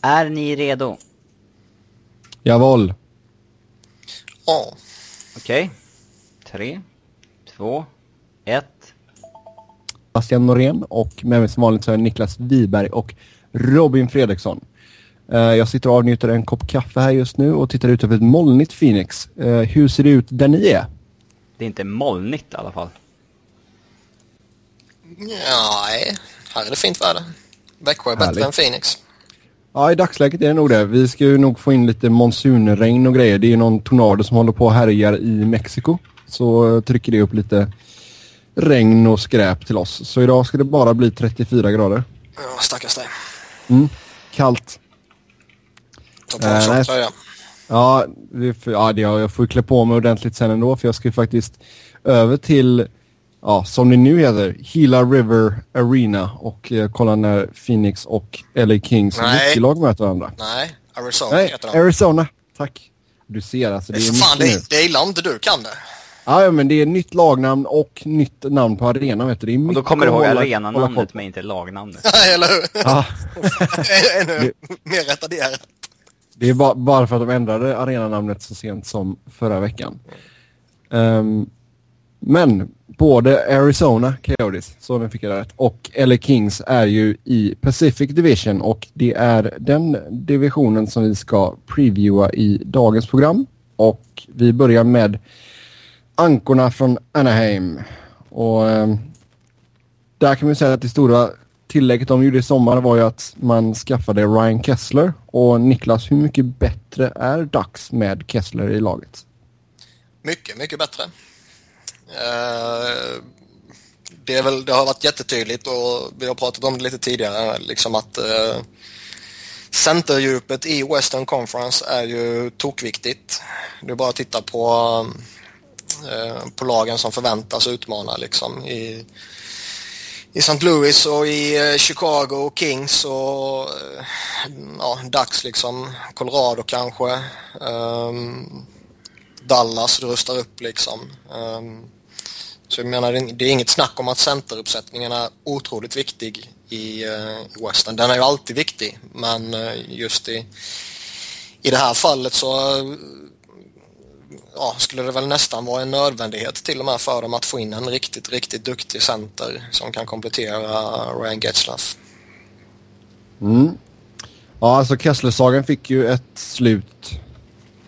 Är ni redo? Jawohl. Ja. Okej. Tre, två, ett. Bastian Norén och med mig som vanligt så är Niklas Wiberg och Robin Fredriksson. Eh, jag sitter och avnjuter en kopp kaffe här just nu och tittar ut över ett molnigt Phoenix. Eh, hur ser det ut där ni är? Det är inte molnigt i alla fall. Nej. Här är det fint väder. Växjö är bättre Härligt. än Phoenix. Ja, i dagsläget är det nog det. Vi ska ju nog få in lite monsunregn och grejer. Det är någon tornado som håller på och härjar i Mexiko. Så eh, trycker det upp lite regn och skräp till oss. Så idag ska det bara bli 34 grader. Ja, stackars dig. Kallt. Ta på Eh, en tjock nej. tröja. Ja, ja det, jag får klä på mig ordentligt sen ändå för jag ska ju faktiskt över till, ja som det nu heter, Gila River Arena och eh, kolla när Phoenix och LA Kings Nej. hockeylag möter varandra. Nej, Arizona Nej, heter de. Arizona. Tack. Du ser alltså, det Det är är fan, mycket nu. det, det om inte du kan det. Ja, ja, men det är nytt lagnamn och nytt namn på arenan vet du. Det är Och då kommer du ihåg arenanamnet men inte lagnamnet. Eller hur? Ja, Ännu mer retarderat. det är ba bara för att de ändrade arenanamnet så sent som förra veckan. Ehm, men både Arizona Coyotes, så den fick jag rätt, och LA Kings är ju i Pacific Division och det är den divisionen som vi ska previewa i dagens program. Och vi börjar med ankorna från Anaheim. Och eh, där kan man säga att det stora tillägget de gjorde i sommar var ju att man skaffade Ryan Kessler. Och Niklas, hur mycket bättre är Ducks med Kessler i laget? Mycket, mycket bättre. Eh, det, är väl, det har varit jättetydligt och vi har pratat om det lite tidigare, liksom att eh, centerdjupet i Western Conference är ju tokviktigt. Det är bara att titta på, eh, på lagen som förväntas utmana liksom i, i St. Louis och i eh, Chicago och Kings och eh, ja, Dax liksom, Colorado kanske. Ehm, Dallas rustar upp liksom. Ehm, så jag menar, det är- inget snack om att centeruppsättningen är otroligt viktig i eh, uh, Western. Den är ju alltid viktig, men eh, just i, i det här fallet så ja, skulle det väl nästan vara en nödvändighet till och med för dem att få in en riktigt, riktigt duktig center som kan komplettera Ryan Getzlaff. Mm. Ja, alltså Kessler-sagan fick ju ett slut.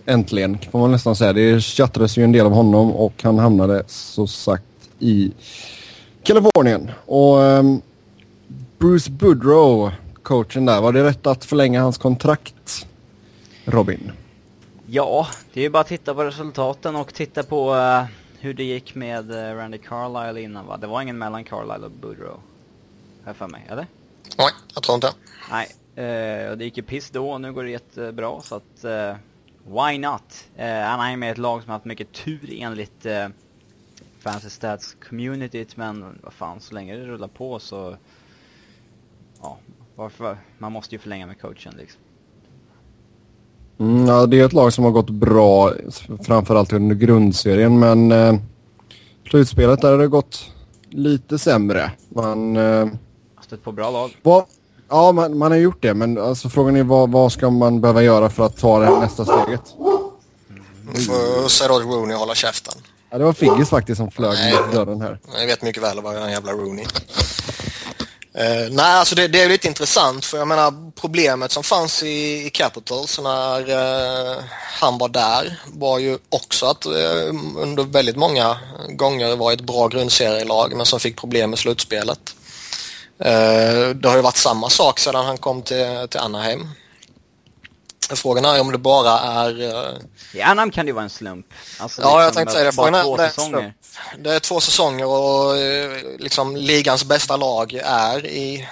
Äntligen, får man nästan säga. Det tjattrades ju en del av honom och han hamnade så sagt i Kalifornien. Och ehm, Bruce Boudreau, coachen där, var det rätt att förlänga hans kontrakt? Robin? Ja, det är ju bara att titta på resultaten och titta på eh, hur det gick med uh, Randy Carlisle innan va? Det var ingen mellan Carlisle och Boudreau. Jag för mig, eller? Nej, jag tror inte. Nej, eh, och det gick ju piss då och nu går det jättebra så att why not? Anaheim är ett lag som har haft mycket tur enligt eh, Fantasy Stats communityt men vad fan så länge det rullar på så ja, varför? Man måste ju förlänga med coachen liksom. Mm, ja, det är ett lag som har gått bra, framförallt under grundserien, men eh, slutspelet där har det gått lite sämre. Man... Eh, Stött på bra lag. vad, ja, man, man har gjort det, men alltså, frågan är vad, vad ska man behöva göra för att ta det här nästa steget? Nu får Cedric Rooney hålla käften. Ja, det var Figgis faktiskt som flög Nej. mot dörren här. Jag vet mycket väl vad den jävla Rooney. Eh, nej, alltså det, det är lite intressant för jag menar problemet som fanns i, i Capitals när eh, han var där var ju också att eh, under väldigt många gånger var ett bra grundserielag men som fick problem med slutspelet. Eh, det har ju varit samma sak sedan han kom till, till Anaheim. Frågan är om det bara är eh, I Anaheim kan det ju vara en slump. Alltså, Ja, jag liksom, tänkte säga det. bara Frågan är- två det är- säsonger. Det är två säsonger och eh, liksom ligans bästa lag är i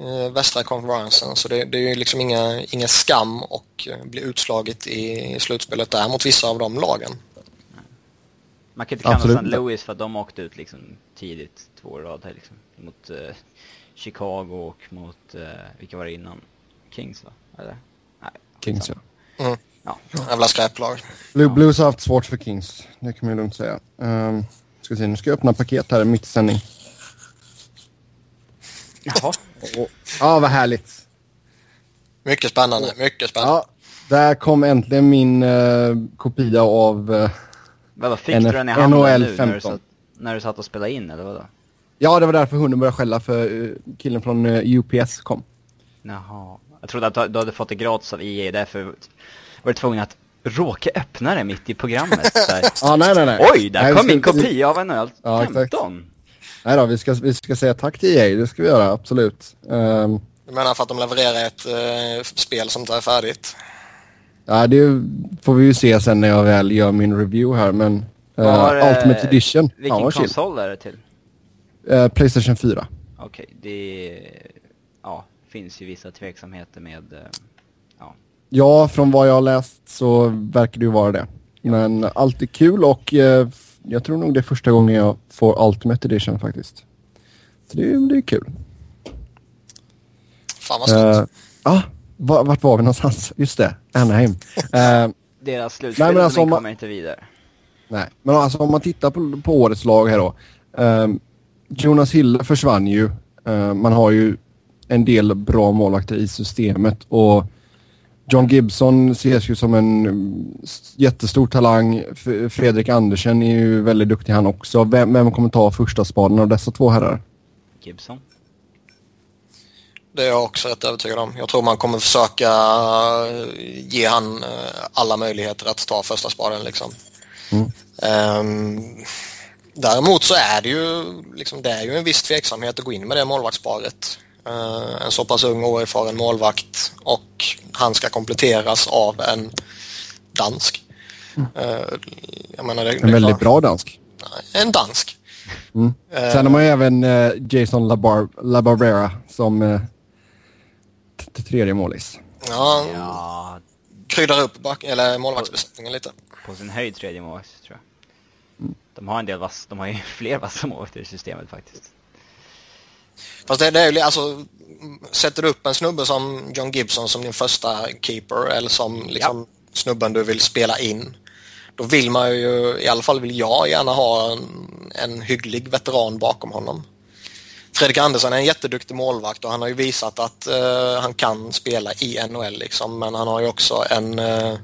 eh, västra konferensen så det, det är ju liksom inga, ingen skam och bli utslaget i slutspelet där mot vissa av de lagen. Man kan inte kalla St. Louis för att de åkte ut liksom tidigt, två år rad här liksom. Mot eh, Chicago och mot, eh, vilka var det innan? Kings va? Eller? Kings, ja. Mm. Ja. Jävla skräplag. Blue, Blues har haft svårt för Kings. Det kan man ju lugnt säga. Um, ska se, nu ska jag öppna paket här mitt i sändning. Jaha. Ja, vad härligt. Mycket spännande, mycket spännande. Ja, där kom äntligen min uh, kopia av... Uh, Vadå, fick NF du den i handen NHL nu när du, 15. satt, när du satt och spelade in eller vadå? ja, det var därför hunden började skälla för uh, killen från uh, UPS kom. Jaha. Jag trodde att du- hade fått det gratis av EA, därför var du tvungen att råka öppna det mitt i programmet. Ja, nej, nej, nej. Oj, där nej, kom ska- min kopia av en öl Ja, exakt. 15. Nej då, vi ska, vi ska säga tack till EA, det ska vi göra, absolut. Ehm, Du menar för att de levererar ett eh, spel som inte är färdigt? ja, det får vi ju se sen när jag väl gör min review här, men... Uh, Vad har, eh, Ultimate Edition, Vilken ja, konsol är det till? Eh, Playstation 4. Okej, det ja, finns ju vissa tveksamheter med... eh, Ja, Ja, från vad jag har läst så verkar det ju vara det. Men allt är kul och eh, jag tror nog det är första gången jag får Ultimate Edition faktiskt. Så det, är- det är kul. Fan vad snyggt. Uh, ah, va- vart var vi någonstans? Just det, Anaheim. Eh, deras Nej, slutspel men alltså, om man- kommer inte vidare. nej, men alltså om man tittar på, på årets lag här då. Ehm, Jonas Hille försvann ju. Eh, man har ju en del bra målvakter i systemet och John Gibson ses ju som en mm, jättestor talang. Fredrik Andersen är ju väldigt duktig han också. Vem, vem kommer ta första spaden av dessa två herrar? Gibson. Det är jag också rätt övertygad om. Jag tror man kommer försöka eh, ge han eh, alla möjligheter att ta första spaden liksom. Mm. Ehm, däremot så är det ju liksom, det är ju en viss tveksamhet att gå in med det målvaktsparet. Eh, en så pass ung och oerfaren målvakt och han ska kompletteras av en dansk. Eh, jag menar, det, Mm. En väldigt bra dansk. En dansk. Mm. Eh, Sen har man ju även Jason Labar- Labarbera som tredje målis. ja, Ja, kryddar upp back, eller målvaktsbesättningen lite. på sin höjd tredje målvakt tror jag. Mm. De har en del vass, de har ju fler vassa målvakter i systemet faktiskt. Fast det, det är ju alltså, sätter du upp en snubbe som John Gibson som din första keeper eller som liksom snubben du vill spela in. Då vill man ju, i alla fall vill jag gärna ha en, en hygglig veteran bakom honom. Fredrik Andersson är en jätteduktig målvakt och han har ju visat att eh, han kan spela i NHL liksom, men han har ju också en, eh,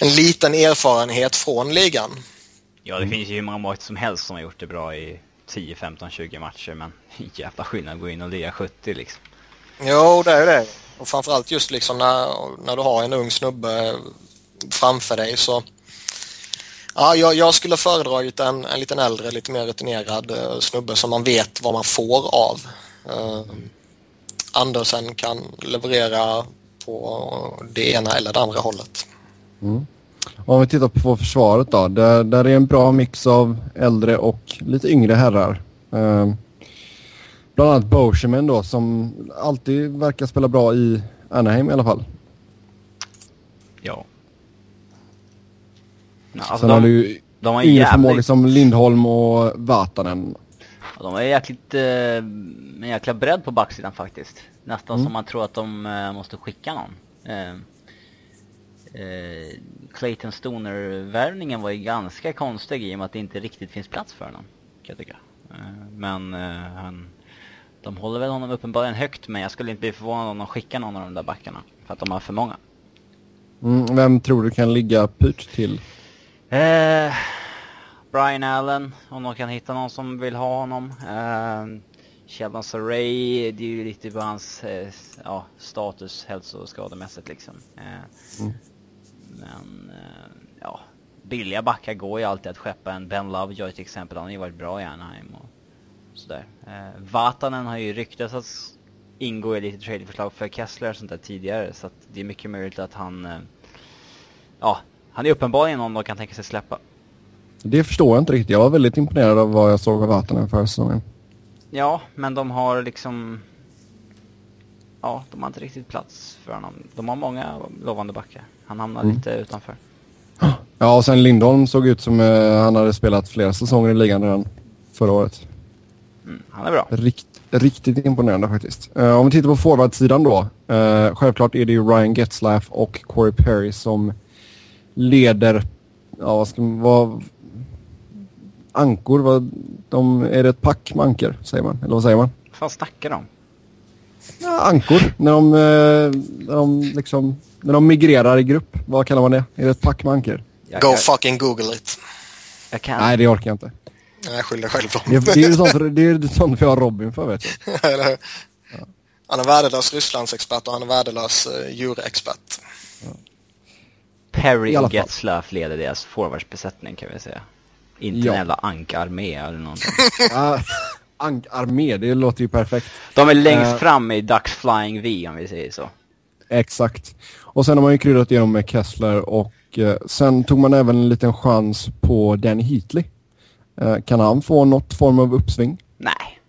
en liten erfarenhet från ligan. Ja, det finns ju hur många målvakter som helst som har gjort det bra i 10, 15, 20 matcher, men jävla skillnad att gå in och lira 70 liksom. Jo, det är det. Och framförallt just liksom när, när du har en ung snubbe framför dig så... Ja, jag, jag skulle föredragit en, en liten äldre, lite mer rutinerad eh, snubbe som man vet vad man får av. Uh, Andersen kan leverera på det ena eller det andra hållet. Om vi tittar på försvaret då. Där, där är en bra mix av äldre och lite yngre herrar. Eh, bland annat Boscheman då som alltid verkar spela bra i Anaheim i alla fall. Ja. Ja, alltså Sen har de, du ju de har ju yngre förmågor jävligt, som Lindholm och Vatanen. de har jäkligt, eh, en jäkla bredd på backsidan faktiskt. Nästan Mm. som man tror att de eh, måste skicka någon. Eh, eh, Clayton Stoner-värvningen var ju ganska konstig i och med att det inte riktigt finns plats för honom. Kan jag tycka. Eh, men eh, han, de håller väl honom uppenbarligen högt men jag skulle inte bli förvånad om de skickar någon av de där backarna. För att de har för många. Mm, vem tror du kan ligga pyrt till? Eh, Brian Allen, om de kan hitta någon som vill ha honom. Eh, Sheldon Saray, det är ju lite på hans eh, ja, status hälsoskademässigt liksom. Eh, Mm. Men eh, ja, billiga backar går ju alltid att skeppa. En Ben Lovejoy till exempel, han har ju varit bra i Anaheim och sådär. Eh, Vatanen har ju ryktats att ingå i lite tradeförslag för Kessler och sånt där tidigare så att det är mycket möjligt att han eh, Ja, han är uppenbarligen någon de kan tänka sig släppa. Det förstår jag inte riktigt. Jag var väldigt imponerad av vad jag såg av Vatanen förra säsongen. Ja, men de har liksom... Ja, de har inte riktigt plats för honom. De har många lovande backar. Han hamnar Mm. lite utanför. Ja, och sen Lindholm såg ut som eh, han hade spelat flera säsonger i ligan redan förra året. Mm, han är bra. Rikt, riktigt imponerande faktiskt. Eh, om vi tittar på forwardsidan då. Uh, självklart är det ju Ryan Getzlaff och Corey Perry som leder, ja vad ska man, vad, ankor, vad, de, är det ett pack med ankor säger man? Eller vad säger man? Vad fan snackar de? Ja, ankor. När de, eh, när, de liksom, när de migrerar i grupp. Vad kallar man det? Är det ett pack med ankor? Jag, Go jag, fucking google it. jag kan... Nej, det orkar jag inte. Jag skyller själv på Det, är- det är ju sånt, det är sånt vi har Robin för vet du. Han är värdelös Rysslandsexpert och han är värdelös uh, djurexpert. Perry och fall. Getzlaff leder deras forwardsbesättning kan vi säga. Inte Ja. en jävla ankarmé eller någonting. Ankarmé, det låter ju perfekt. De är längst Eh. fram i Ducks Flying V om vi säger så. Exakt. Och sen har man ju kryddat igenom med Kessler och eh, sen tog man även en liten chans på Danny Heatley. Eh, kan han få något form av uppsving? Nej.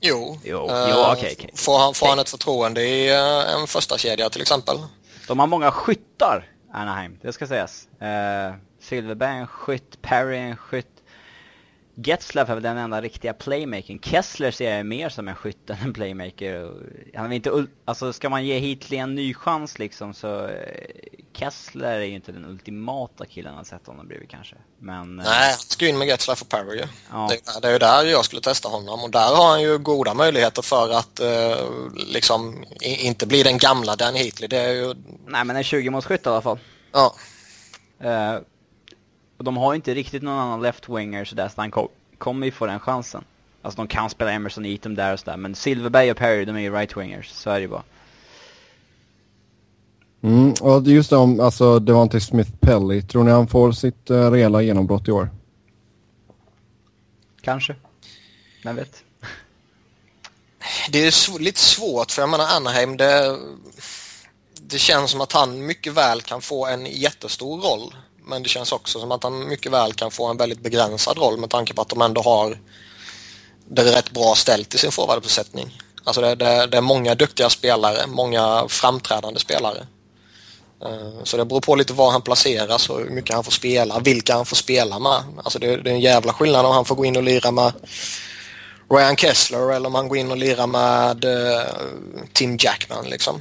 Jo, Jo, jo, okej, okej. Får, han, får han ett förtroende i en första kedja till exempel? De har många skyttar, Anaheim, det ska sägas. Uh, Silverberg är en skytt, Perry är en skytt. Getzlaff är väl den enda riktiga playmakern. Kessler ser jag mer som en skytt än en playmaker. Han är inte alltså ska man ge Heatley en ny chans liksom så eh, Kessler är ju inte den ultimata killen att sätta honom bredvid kanske. Men... eh, Nej, han ska in med Getzlaff och Perry ju. Ja. Det, det är ju där jag skulle testa honom och där har han ju goda möjligheter för att eh, liksom inte bli den gamla Dan Heatley. Det är ju, Nej men en 20 mot skytt i alla fall. ja, Eh, och de har inte riktigt någon annan left-winger sådär så han ko- kommer ju få den chansen. Alltså de kan spela Emerson Eaton där och sådär men Silverberg och Perry de är ju right-wingers, så är det ju bara. Mm, och just det om alltså Devontae Smith Pelly, tror ni han får sitt uh, rejäla genombrott i år? Kanske. Vem vet? det är sv- lite svårt för jag menar Anaheim det, det känns som att han mycket väl kan få en jättestor roll. Men det känns också som att han mycket väl kan få en väldigt begränsad roll med tanke på att de ändå har det är rätt bra ställt i sin forwardbesättning. Alltså det, det, det är många duktiga spelare, många framträdande spelare. Eh, så det beror på lite var han placeras och hur mycket han får spela, vilka han får spela med. Alltså det, det är en jävla skillnad om han får gå in och lira med Ryan Kessler eller om han går in och lirar med eh, Tim Jackman liksom.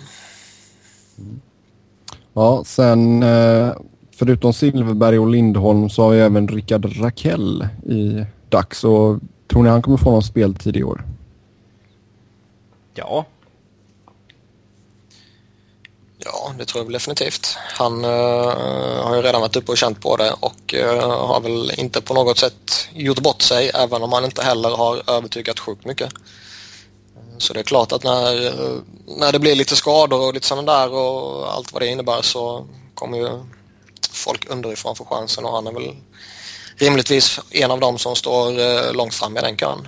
Ja, sen eh, förutom Silverberg och Lindholm så har vi även Rickard Rakell i Dax och tror ni han kommer få någon speltid i år? Ja. Ja, det tror jag väl definitivt. Han eh, har ju redan varit uppe och känt på det och eh, har väl inte på något sätt gjort bort sig även om han inte heller har övertygat sjukt mycket. Så det är klart att när, eh, när det blir lite skador och lite sådana där och allt vad det innebär så kommer ju folk underifrån få chansen och han är väl rimligtvis en av dem som står eh, långt fram i den kön.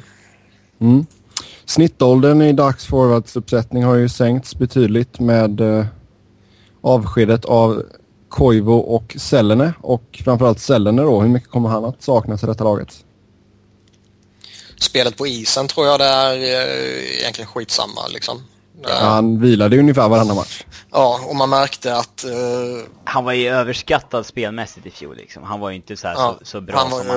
Mm. Snittåldern i Dax forwardsuppsättning har ju sänkts betydligt med eh, avskedet av Koivu och Sellene och framförallt Sellene då. Hur mycket kommer han att saknas i detta laget? Spelet på isen tror jag det är eh, egentligen skitsamma liksom. Eh, Han vilade ungefär varannan match. Ja, och man märkte att eh, Han var ju överskattad spelmässigt i fjol liksom. Han var ju inte så, här Ja, så, så bra han var som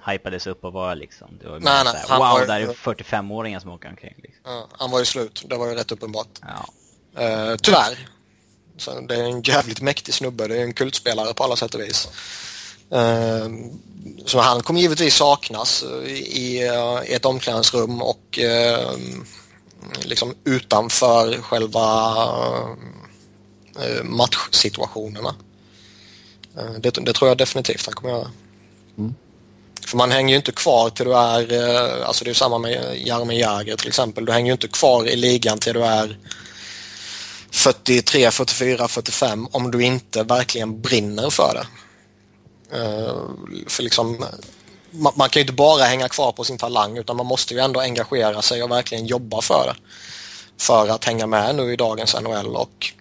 han hypades upp att vara liksom. Det var ju Nej, nej, så här, han wow, var där är 45-åringar som åker omkring liksom. ja, han var ju slut. Det var ju rätt uppenbart. Ja. Eh, tyvärr. Så det är en jävligt mäktig snubbe. Det är en kultspelare på alla sätt och vis. Eh, så han kommer givetvis saknas i, i ett omklädningsrum och liksom utanför själva eh, matchsituationerna. Eh, det, det tror jag definitivt han kommer göra. För man hänger ju inte kvar till du är, eh, alltså det är samma med Jaromir Jagr till exempel. Du hänger ju inte kvar i ligan till du är 43, 44, 45 om du inte verkligen brinner för det. För liksom, man, man kan ju inte bara hänga kvar på sin talang utan man måste ju ändå engagera sig och verkligen jobba för det. För att hänga med nu i dagens NHL och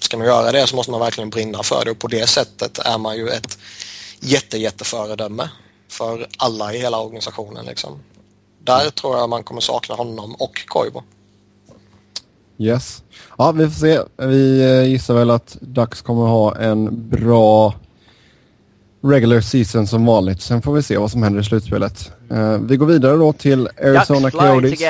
ska man göra det så måste man verkligen brinna för det och på det sättet är man ju ett jätte, jätteföredöme för alla i hela organisationen. Liksom. Där tror jag man kommer sakna honom och Koivu. Yes. Ja, vi får se. Vi eh, gissar väl att Ducks kommer ha en bra regular season som vanligt. Sen får vi se vad som händer i slutspelet. Eh, vi går vidare då till Arizona Coyotes.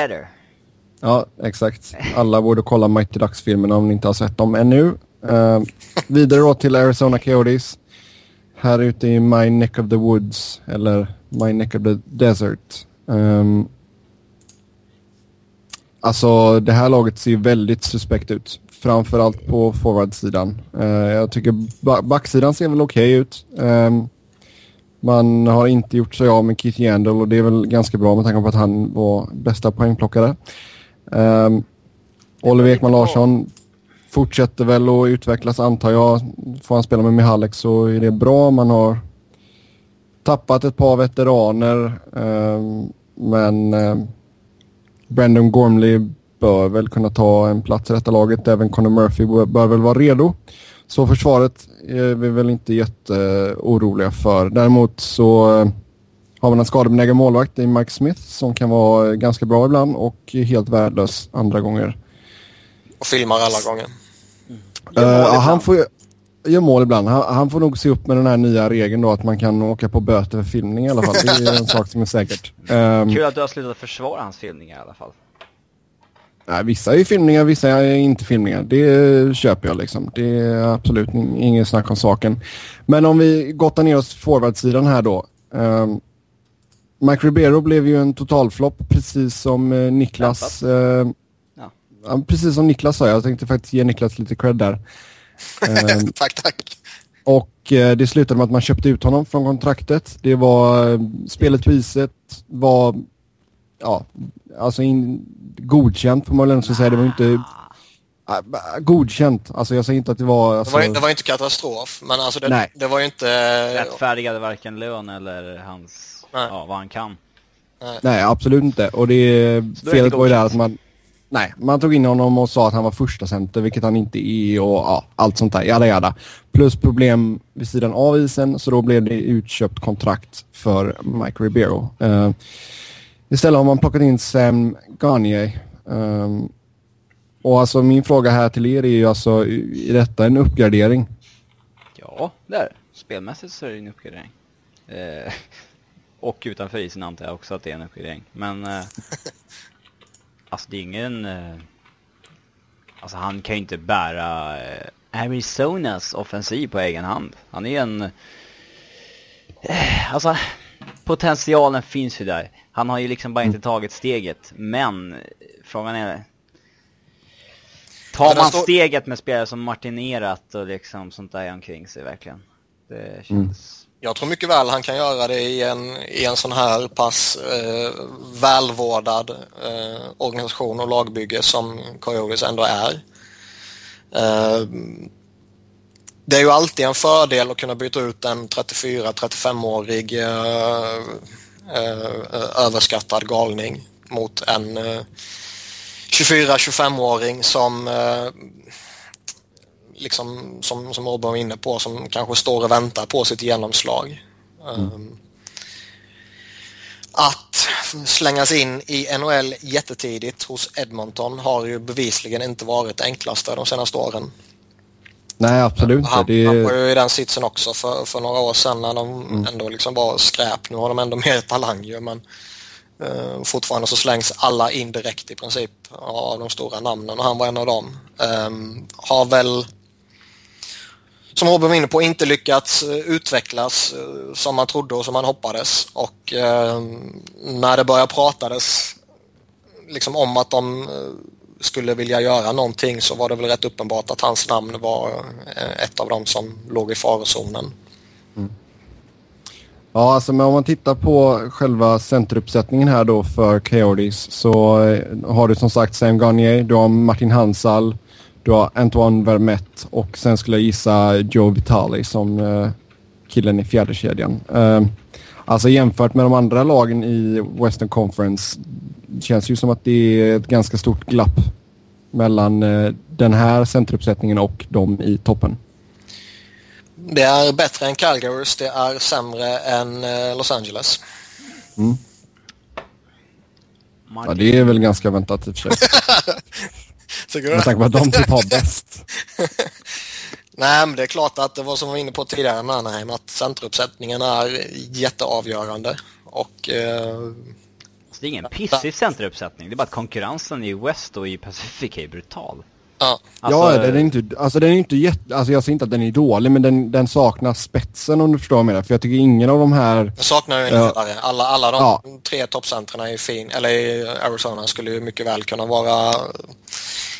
Ja, exakt. Alla borde kolla Mighty Ducks-filmerna om ni inte har sett dem ännu. Eh, vidare då till Arizona Coyotes. Här ute i My Neck of the Woods, eller My Neck of the Desert. Um, Alltså det här laget ser ju väldigt suspekt ut. Framförallt på forwardsidan. Uh, jag tycker ba backsidan ser väl okej okay ut. Um, man har inte gjort sig av med Keith Yandel och det är väl ganska bra med tanke på att han var bästa poängplockare. Um, Oliver Ekman Larsson fortsätter väl att utvecklas antar jag. Får han spela med Mihalek så är det bra. Man har tappat ett par veteraner. Um, men um, Brandon Gormley bör väl kunna ta en plats i detta laget. Även Conor Murphy bör väl vara redo. Så försvaret är vi väl inte jätteoroliga för. Däremot så eh, har man en skadebenägen målvakt i Mike Smith som kan vara ganska bra ibland och helt värdelös andra gånger. Och filmar alla gånger. Uh, ja, han får gör mål ibland. Han, han, får nog se upp med den här nya regeln då att man kan åka på böter för filmning i alla fall. Det är en sak som är säkert. Um, Kul att du har slutat försvara hans filmningar i alla fall. Nej, vissa är filmningar, vissa är inte filmningar. Det köper jag liksom. Det är absolut ingen snack om saken. Men om vi gottar ner oss forwardsidan här då. Um, Mike Ribeiro blev ju en totalflopp precis som uh, Niklas. Uh, ja. Precis som Niklas sa, jag tänkte faktiskt ge Niklas lite cred där. Um, tack, tack. Och uh, det slutade med att man köpte ut honom från kontraktet. Det var uh, spelet på iset var ja, alltså in, godkänt får man väl ändå säga. Det var inte ah. godkänt. Alltså jag säger inte att det var... Alltså... Det, var det var inte katastrof, men alltså det, Nej. det var ju inte... Rättfärdigade varken lön eller hans, Nej. ja, vad han kan. Nej. Nej, absolut inte. Och det felet var ju där att man... Nej, man tog in honom och sa att han var första center, vilket han inte är och ja, allt sånt där. Jada, jada. Plus problem vid sidan av isen, så då blev det utköpt kontrakt för Mike Ribeiro. Uh, Istället har man plockat in Sam Garnier. Um, och alltså min fråga här till er är ju alltså, är detta en uppgradering? Ja, det är Spelmässigt så är det en uppgradering. Eh, och utanför isen antar jag också att det är en uppgradering. Men eh, alltså det är ingen... Eh, alltså han kan ju inte bära eh, Arizonas offensiv på egen hand. Han är en... Eh, alltså potentialen finns ju där. Han har ju liksom bara inte mm. tagit steget. Men frågan är... Tar man steget med spelare som martinerat och liksom sånt där omkring sig verkligen? Det mm. känns... Mm. Jag tror mycket väl han kan göra det i en, i en sån här pass eh, välvårdad eh, organisation och lagbygge som Coyotes ändå är. Eh, det är ju alltid en fördel att kunna byta ut en 34-35-årig eh, eh, överskattad galning mot en eh, 24-25-åring som eh, liksom som, som Robin var inne på som kanske står och väntar på sitt genomslag. Mm. Um, att slängas in i NHL jättetidigt hos Edmonton har ju bevisligen inte varit det enklaste de senaste åren. Nej, absolut inte. Han, det... han var ju i den sitsen också för, för några år sedan när de mm. ändå liksom var skräp. Nu har de ändå mer talang ju, men uh, fortfarande så slängs alla in direkt i princip av de stora namnen och han var en av dem. Um, har väl som Robin var inne på, inte lyckats uh, utvecklas uh, som man trodde och som man hoppades. Och ehm, när det började pratades liksom om att de skulle vilja göra någonting så var det väl rätt uppenbart att hans namn var eh, ett av dem som låg i farozonen. Mm. Ja, alltså men om man tittar på själva centeruppsättningen här då för Coyotes så eh, har du som sagt Sam Garnier, du har Martin Hansal, du har Antoine Vermette och sen skulle jag gissa Joe Vitali som eh, killen i fjärde kedjan. Alltså jämfört med de andra lagen i Western Conference känns ju som att det är ett ganska stort glapp mellan eh, den här centeruppsättningen och de i toppen. Det är bättre än Calgarys, det är sämre än eh, Los Angeles. Mm. Ja, det är väl ganska väntat i och för sig. Med tanke på att de typ har bäst. Nej, men det är klart att det var som vi var inne på tidigare med Anaheim att centeruppsättningen är jätteavgörande. Och eh, det är ingen pissig centeruppsättning. Det är bara att konkurrensen i West och i Pacific är brutal. Ja. Alltså, ja, den är inte, alltså den är inte jätte, alltså jag säger inte att den är dålig men den, den saknar spetsen om du förstår vad jag menar. För jag tycker ingen av de här, Jag saknar ju en ledare. Alla, alla de Ja. tre toppcentren i, fin, eller i Arizona skulle ju mycket väl kunna vara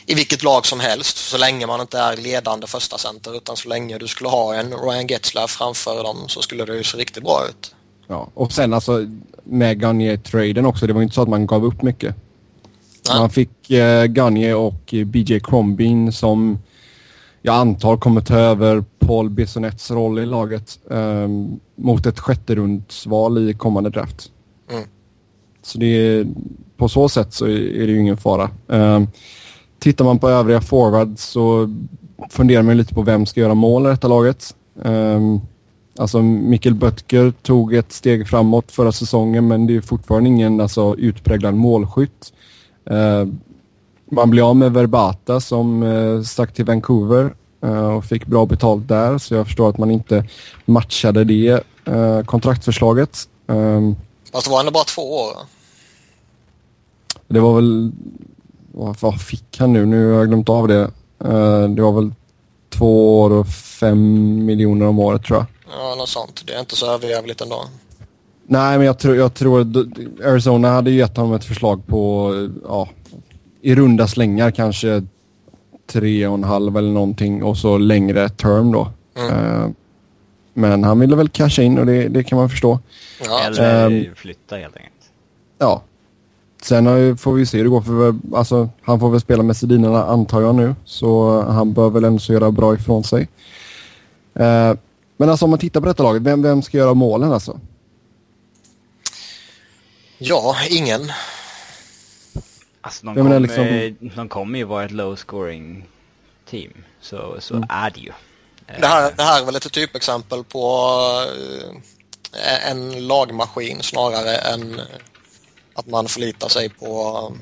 i vilket lag som helst så länge man inte är ledande första center utan så länge du skulle ha en Ryan Getzlaff framför dem så skulle det ju se riktigt bra ut. ja. Och sen alltså med Gagne-traden också, det var ju inte så att man gav upp mycket. Nej. Man fick eh, Gagne och eh, BJ Crombin som jag antar kommer ta över Paul Bissonets roll i laget eh, mot ett sjätte rundsval i kommande draft. Mm. Så det är, på så sätt så är det ju ingen fara. Eh, tittar man på övriga forwards så funderar man lite på vem ska göra mål i detta laget. Eh, alltså Mikkel Böttger tog ett steg framåt förra säsongen men det är fortfarande ingen alltså, utpräglad målskytt. Eh, man blev av med Verbata som uh, stack till Vancouver eh, och fick bra betalt där så jag förstår att man inte matchade det uh, kontraktförslaget. Um, Fast det var ändå bara två år. det var väl... Vad, vad fick han nu? Nu har jag glömt av det. Eh, det var väl två år och fem miljoner om året tror jag. Ja, något sånt. Det är inte så överjävligt ändå. Nej, men jag, tror jag tror Arizona hade ju gett honom ett förslag på, ja, i runda slängar kanske tre och en halv eller någonting och så längre term då. Mm. Eh, men han ville väl casha in och det, det kan man förstå. Ja, Eller Ehm. flytta helt enkelt. Ja. Sen har ju- får vi se hur det går för alltså, han får väl spela med Sedinarna antar jag nu. Så han bör väl ändå göra bra ifrån sig. Eh, men alltså om man tittar på detta laget, vem, vem ska göra målen alltså? ja ingen. Alltså de kommer, liksom- de kommer ju vara ett low scoring team. Så, så Mm. är det ju. Det här, det här är väl ett typexempel på eh, en lagmaskin snarare än att man förlitar sig på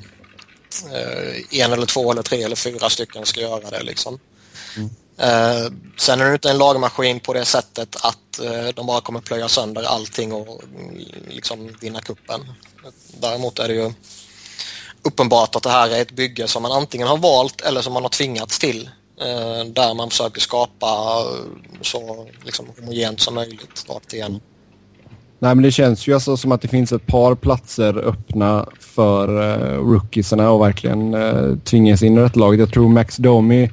eh, en eller två eller tre eller fyra stycken ska göra det liksom. Eh, sen är det inte en lagmaskin på det sättet att eh, de bara kommer plöja sönder allting och mm, liksom vinna kuppen. Däremot är det ju uppenbart att det här är ett bygge som man antingen har valt eller som man har tvingats till. Eh, där man försöker skapa så liksom, homogent som möjligt rakt igenom. Nej men det känns ju alltså som att det finns ett par platser öppna för uh, rookiesarna och verkligen eh, uh, tvingas in i detta laget. Jag tror Max Domi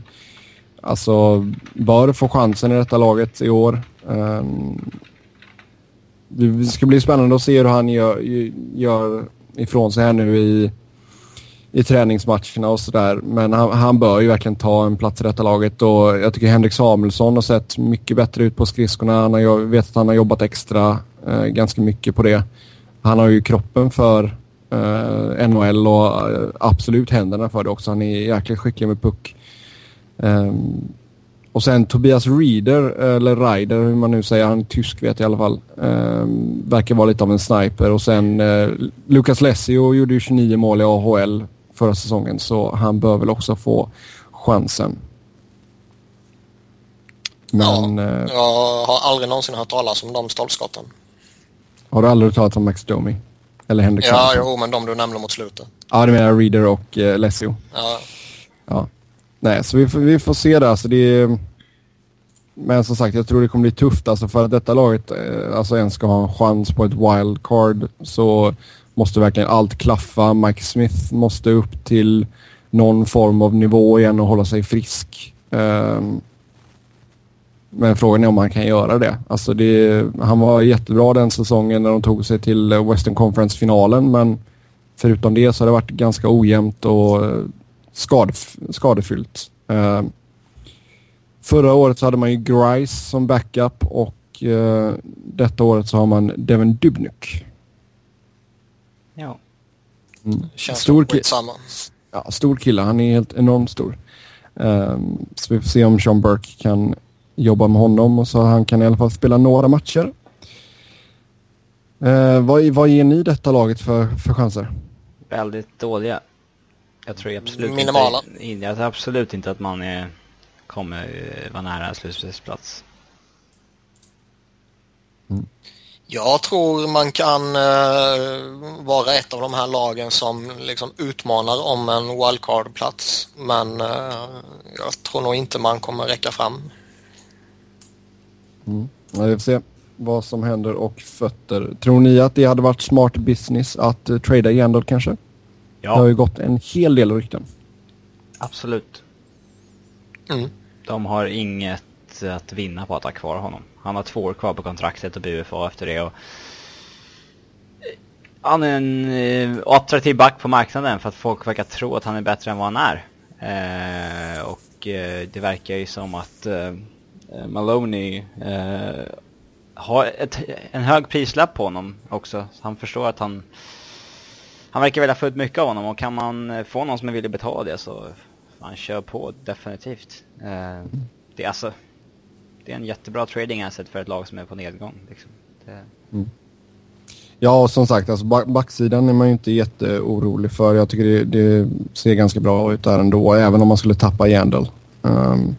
alltså bör få chansen i detta laget i år. Um, det ska bli spännande att se hur han gör, gör ifrån sig här nu i, i träningsmatcherna och sådär. Men han, han bör ju verkligen ta en plats i detta laget och jag tycker Henrik Samuelsson har sett mycket bättre ut på skridskorna. Han har, jag vet att han har jobbat extra eh, ganska mycket på det. Han har ju kroppen för eh, NHL och eh, absolut händerna för det också. Han är jäkligt skicklig med puck. Ehm, och sen Tobias Reeder, eller Ryder hur man nu säger, han är tysk vet jag i alla fall. Ehm, verkar vara lite av en sniper. Och sen eh, Lucas Lessio gjorde ju 29 mål i AHL förra säsongen så han bör väl också få chansen. Men eh, Jag har aldrig någonsin hört talas om de stolpskotten. Har du aldrig talas om Max Domi? Eller Henrik Ja, jo, men de du nämnde mot slutet. Ja, du menar Reeder och eh, Lessio. Ja, Ja. Nej, så vi får, vi får se det. Alltså, det är... Men som sagt, jag tror det kommer bli tufft. Alltså, för att detta laget eh, alltså, ens ska ha en chans på ett wildcard så måste verkligen allt klaffa. Mike Smith måste upp till någon form av nivå igen och hålla sig frisk. Ehm, men frågan är om han kan göra det. Alltså det. Han var jättebra den säsongen när de tog sig till Western Conference-finalen men förutom det så har det varit ganska ojämnt och eh, skadef skadefyllt. Eh, förra året så hade man ju Grice som backup och eh, detta året så har man Devin Dubnyk. Ja. Mm. känns Stor, ki ja, stor kille, han är helt enormt stor. Eh, så vi får se om Sean Burke kan jobba med honom och så han kan i alla fall spela några matcher. Eh, vad, vad ger ni detta laget för, för chanser? Väldigt dåliga. Jag tror absolut Minimala. inte, jag tror absolut inte att man är, kommer eh, vara nära slutspelsplats. Jag tror man kan uh, vara ett av de här lagen som liksom utmanar om en wildcard-plats. Men uh, jag tror nog inte man kommer räcka fram. Mm. Ja, vi får se vad som händer och fötter. Tror ni att det hade varit smart business att uh, trada Yandel kanske? Ja. Det har ju gått en hel del rykten. Absolut. Mm. De har inget att vinna på att ha kvar honom. Han har två år kvar på kontraktet och BUFA efter det. Och han är en eh, attraktiv back på marknaden för att folk verkar tro att han är bättre än vad han är. Eh, och eh, det verkar ju som att eh, Eh, Maloney eh, har ett, en hög prislapp på honom också. Han förstår att han han verkar vilja få ut mycket av honom och kan man eh, få någon som är villig betala det så han kör på definitivt. Eh, det är alltså det är en jättebra trading asset för ett lag som är på nedgång. Liksom. Det... Mm. Ja, och som sagt, alltså backsidan är man ju inte jätteorolig för. Jag tycker det, det ser ganska bra ut där ändå, även om man skulle tappa Yandel. Um, ehm,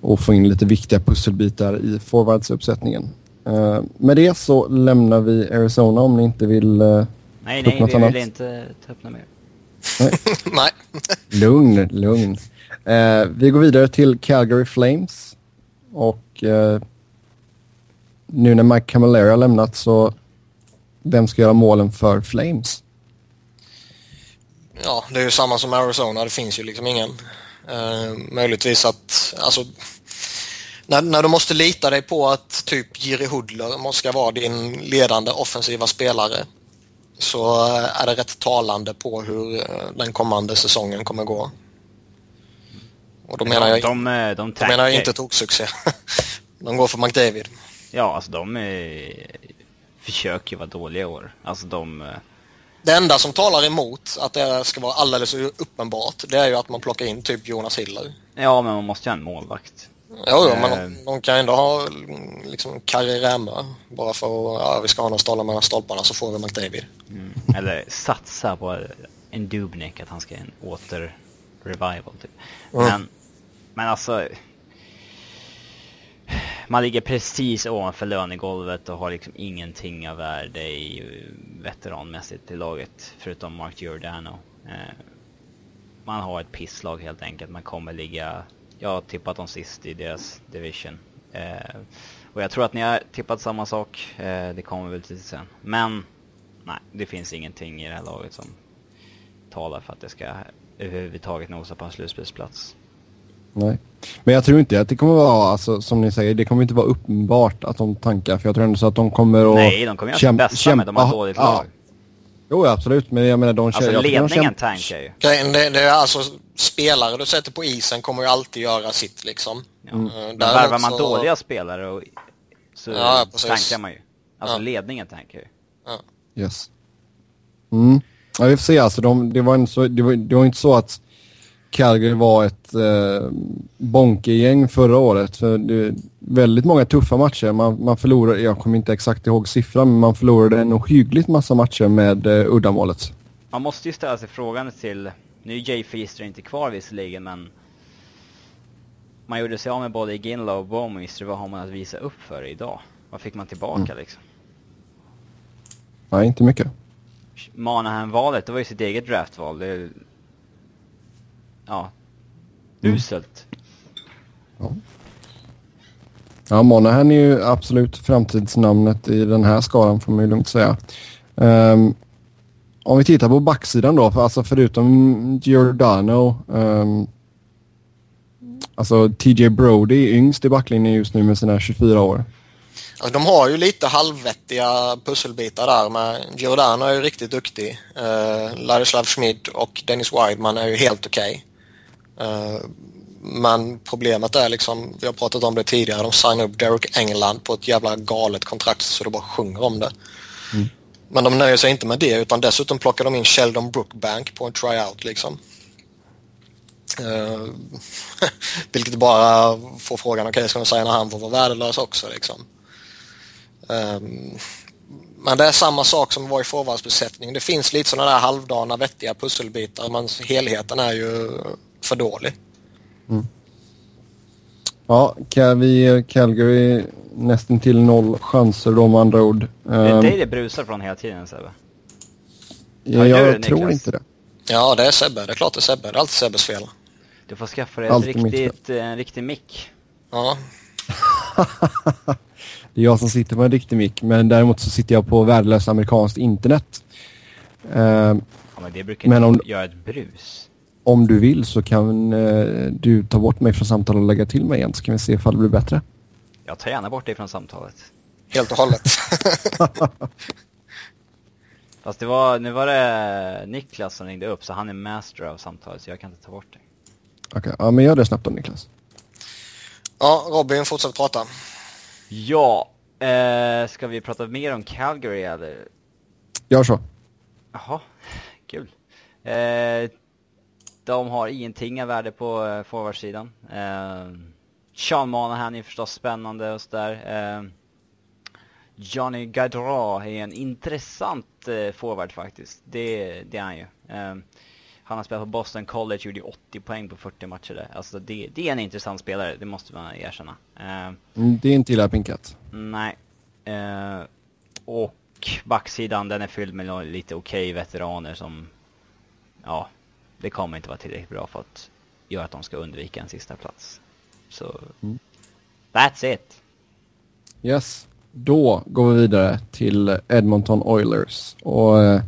och få in lite viktiga pusselbitar i forwardsuppsättningen. Uh, med det så lämnar vi Arizona om ni inte vill uh, Nej, nej, vi vill inte ta upp något mer. Nej. nej. Lugn, lugn. Uh, vi går vidare till Calgary Flames. Och eh, nu när Mike Camilleri har lämnat så vem ska göra målen för Flames? Ja, det är ju samma som Arizona. Det finns ju liksom ingen. Eh, möjligtvis att, alltså, när, när du måste lita dig på att typ Jiri Hudler måste vara din ledande offensiva spelare så är det rätt talande på hur eh, den kommande säsongen kommer gå. Och då menar jag, de, de, de då menar jag inte toksuccé. de går för McDavid. Ja, alltså de är, försöker vara dåliga i år. Alltså de... Det enda som talar emot att det ska vara alldeles uppenbart, det är ju att man plockar in typ Jonas Hiller. Ja, men man måste ju ha en målvakt. Ja, ja men de, eh. de, kan ändå ha liksom Kari Rämö bara för att ja, vi ska ha någon stollar mellan stolparna så får vi McDavid. Mm. Eller satsa på en Dubnik, att han ska en åter revival typ. Mm. Men men alltså... Man ligger precis ovanför lönegolvet och har liksom ingenting av värde i eh, veteranmässigt i laget, förutom Mark Giordano. Eh, man har ett pisslag helt enkelt. Man kommer ligga... Jag har tippat dem sist i deras division. Eh, och jag tror att ni har tippat samma sak. Eh, det kommer väl till sen. Men, nej, det finns ingenting i det här laget som talar för att det ska överhuvudtaget nosa på en slutspelsplats. Nej. Men jag tror inte att det kommer vara, alltså, som ni säger, det kommer inte vara uppenbart att de tankar. För jag tror ändå så att de kommer att... Nej, de kommer ju inte bästa med. De har ett dåligt lag. Jo, absolut. Men jag menar, de kör... Alltså ledningen tankar ju. Det, det är alltså spelare du sätter på isen kommer ju alltid göra sitt liksom. Ja. Mm. Men värvar man så... dåliga spelare och, så ja, tankar man ju. Alltså ja. ledningen tankar ju. Ja. Yes. Mm. Ja, vi får se alltså. De, det, var en så, det, var, det var inte så att Calgary var ett eh, bonkegäng förra året. För det, väldigt många tuffa matcher. Man, man förlorade, jag kommer inte exakt ihåg siffran, men man förlorade en ohyggligt massa matcher med eh, uddamålet. Man måste ju ställa sig frågan till, nu är Jay Feaster inte kvar visserligen, men man gjorde sig av med både Ginla och Bowmister. Vad har man att visa upp för idag? Vad fick man tillbaka mm. liksom? Nej, inte mycket. Manahan-valet, det var ju sitt eget draftval. Det ja, mm. uselt. Ja. Ja, Monahan är ju absolut framtidsnamnet i den här skalan får man ju lugnt säga. Um, om vi tittar på backsidan då, för alltså förutom Giordano, um, alltså TJ Brody är yngst i backlinjen just nu med sina 24 år. Alltså, de har ju lite halvvettiga pusselbitar där med Giordano är ju riktigt duktig. Uh, Ladislav Schmid och Dennis Wideman är ju helt okej. Okay. Eh, men problemet är liksom, vi har pratat om det tidigare, de signar upp Derek England på ett jävla galet kontrakt så det bara sjunger om det. Mm. Men de nöjer sig inte med det utan dessutom plockar de in Sheldon Brookbank på en tryout liksom. Uh, vilket bara får frågan, okej okay, ska vi säga när han får vara värdelös också liksom. Um, men det är samma sak som var i forwardsbesättning. Det finns lite sådana där halvdana vettiga pusselbitar men helheten är ju för dålig. Mm. Ja, Cal- vi, Calgary nästan till noll chanser då med andra ord. Det är Ehm, dig det brusar från hela tiden Sebbe. ja, jag du, tror inte det. Ja, det är Sebbe. Det är klart det är Sebbe. Det är alltid Sebbes fel. Du får skaffa dig ett riktigt, eh, en riktig mick. Ja, Det är jag som sitter på en riktig mick, men däremot så sitter jag på värdelöst amerikanskt internet. Ehm, Ja, men det brukar inte om- göra ett brus. Om du vill så kan eh, du ta bort mig från samtalet och lägga till mig igen så kan vi se ifall det blir bättre. Jag tar gärna bort dig från samtalet. helt och hållet. Fast det var, nu var det Niklas som ringde upp så han är master av samtalet så jag kan inte ta bort dig. Okej, ja men gör det snabbt då Niklas. ja, Robin, fortsätt prata. Ja, eh, ska vi prata mer om Calgary eller? Gör så. Jaha, kul. Eh, de har ingenting av värde på eh, forwardsidan. Eh, Sean Monahan är förstås spännande och sådär. Eh, Johnny Gaudreau är en intressant eh, forward faktiskt. Det, det är han ju. Eh, han har spelat på Boston College, gjorde 80 poäng på 40 matcher där. Alltså det, det är en intressant spelare, det måste man erkänna. Eh, Det är inte illa pinkat. Nej. Eh, och backsidan den är fylld med lite okej veteraner som, ja, det kommer inte vara tillräckligt bra för att göra att de ska undvika en sista plats. Så, Mm. that's it. Yes. Då går vi vidare till Edmonton Oilers. Och eh,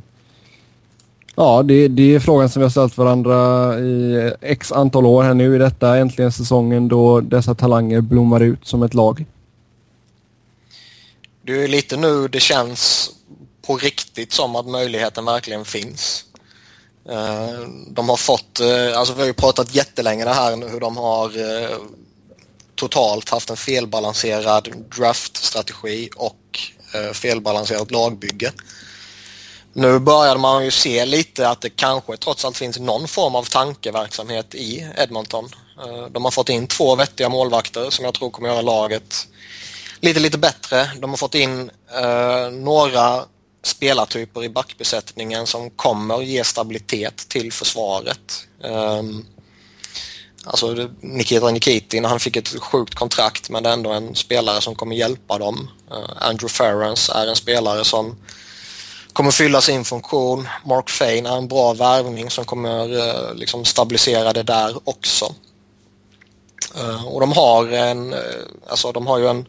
ja, det, det är frågan som vi har ställt varandra i x antal år här nu. I detta äntligen säsongen då dessa talanger blommar ut som ett lag. Det är ju lite nu det känns på riktigt som att möjligheten verkligen finns. Eh, de har fått, eh, alltså vi har ju pratat jättelänge det här hur de har eh, totalt haft en felbalanserad draftstrategi och felbalanserat lagbygge. Nu börjar man ju se lite att det kanske trots allt finns någon form av tankeverksamhet i Edmonton. De har fått in två vettiga målvakter som jag tror kommer göra laget lite, lite bättre. De har fått in några spelartyper i backbesättningen som kommer ge stabilitet till försvaret. Um, alltså Nikita Nikitin, han fick ett sjukt kontrakt men det är ändå en spelare som kommer hjälpa dem. Uh, Andrew Ferrans är en spelare som kommer fylla sin funktion. Mark Fane är en bra värvning som kommer uh, liksom stabilisera det där också. Uh, och de har en, alltså de har ju en,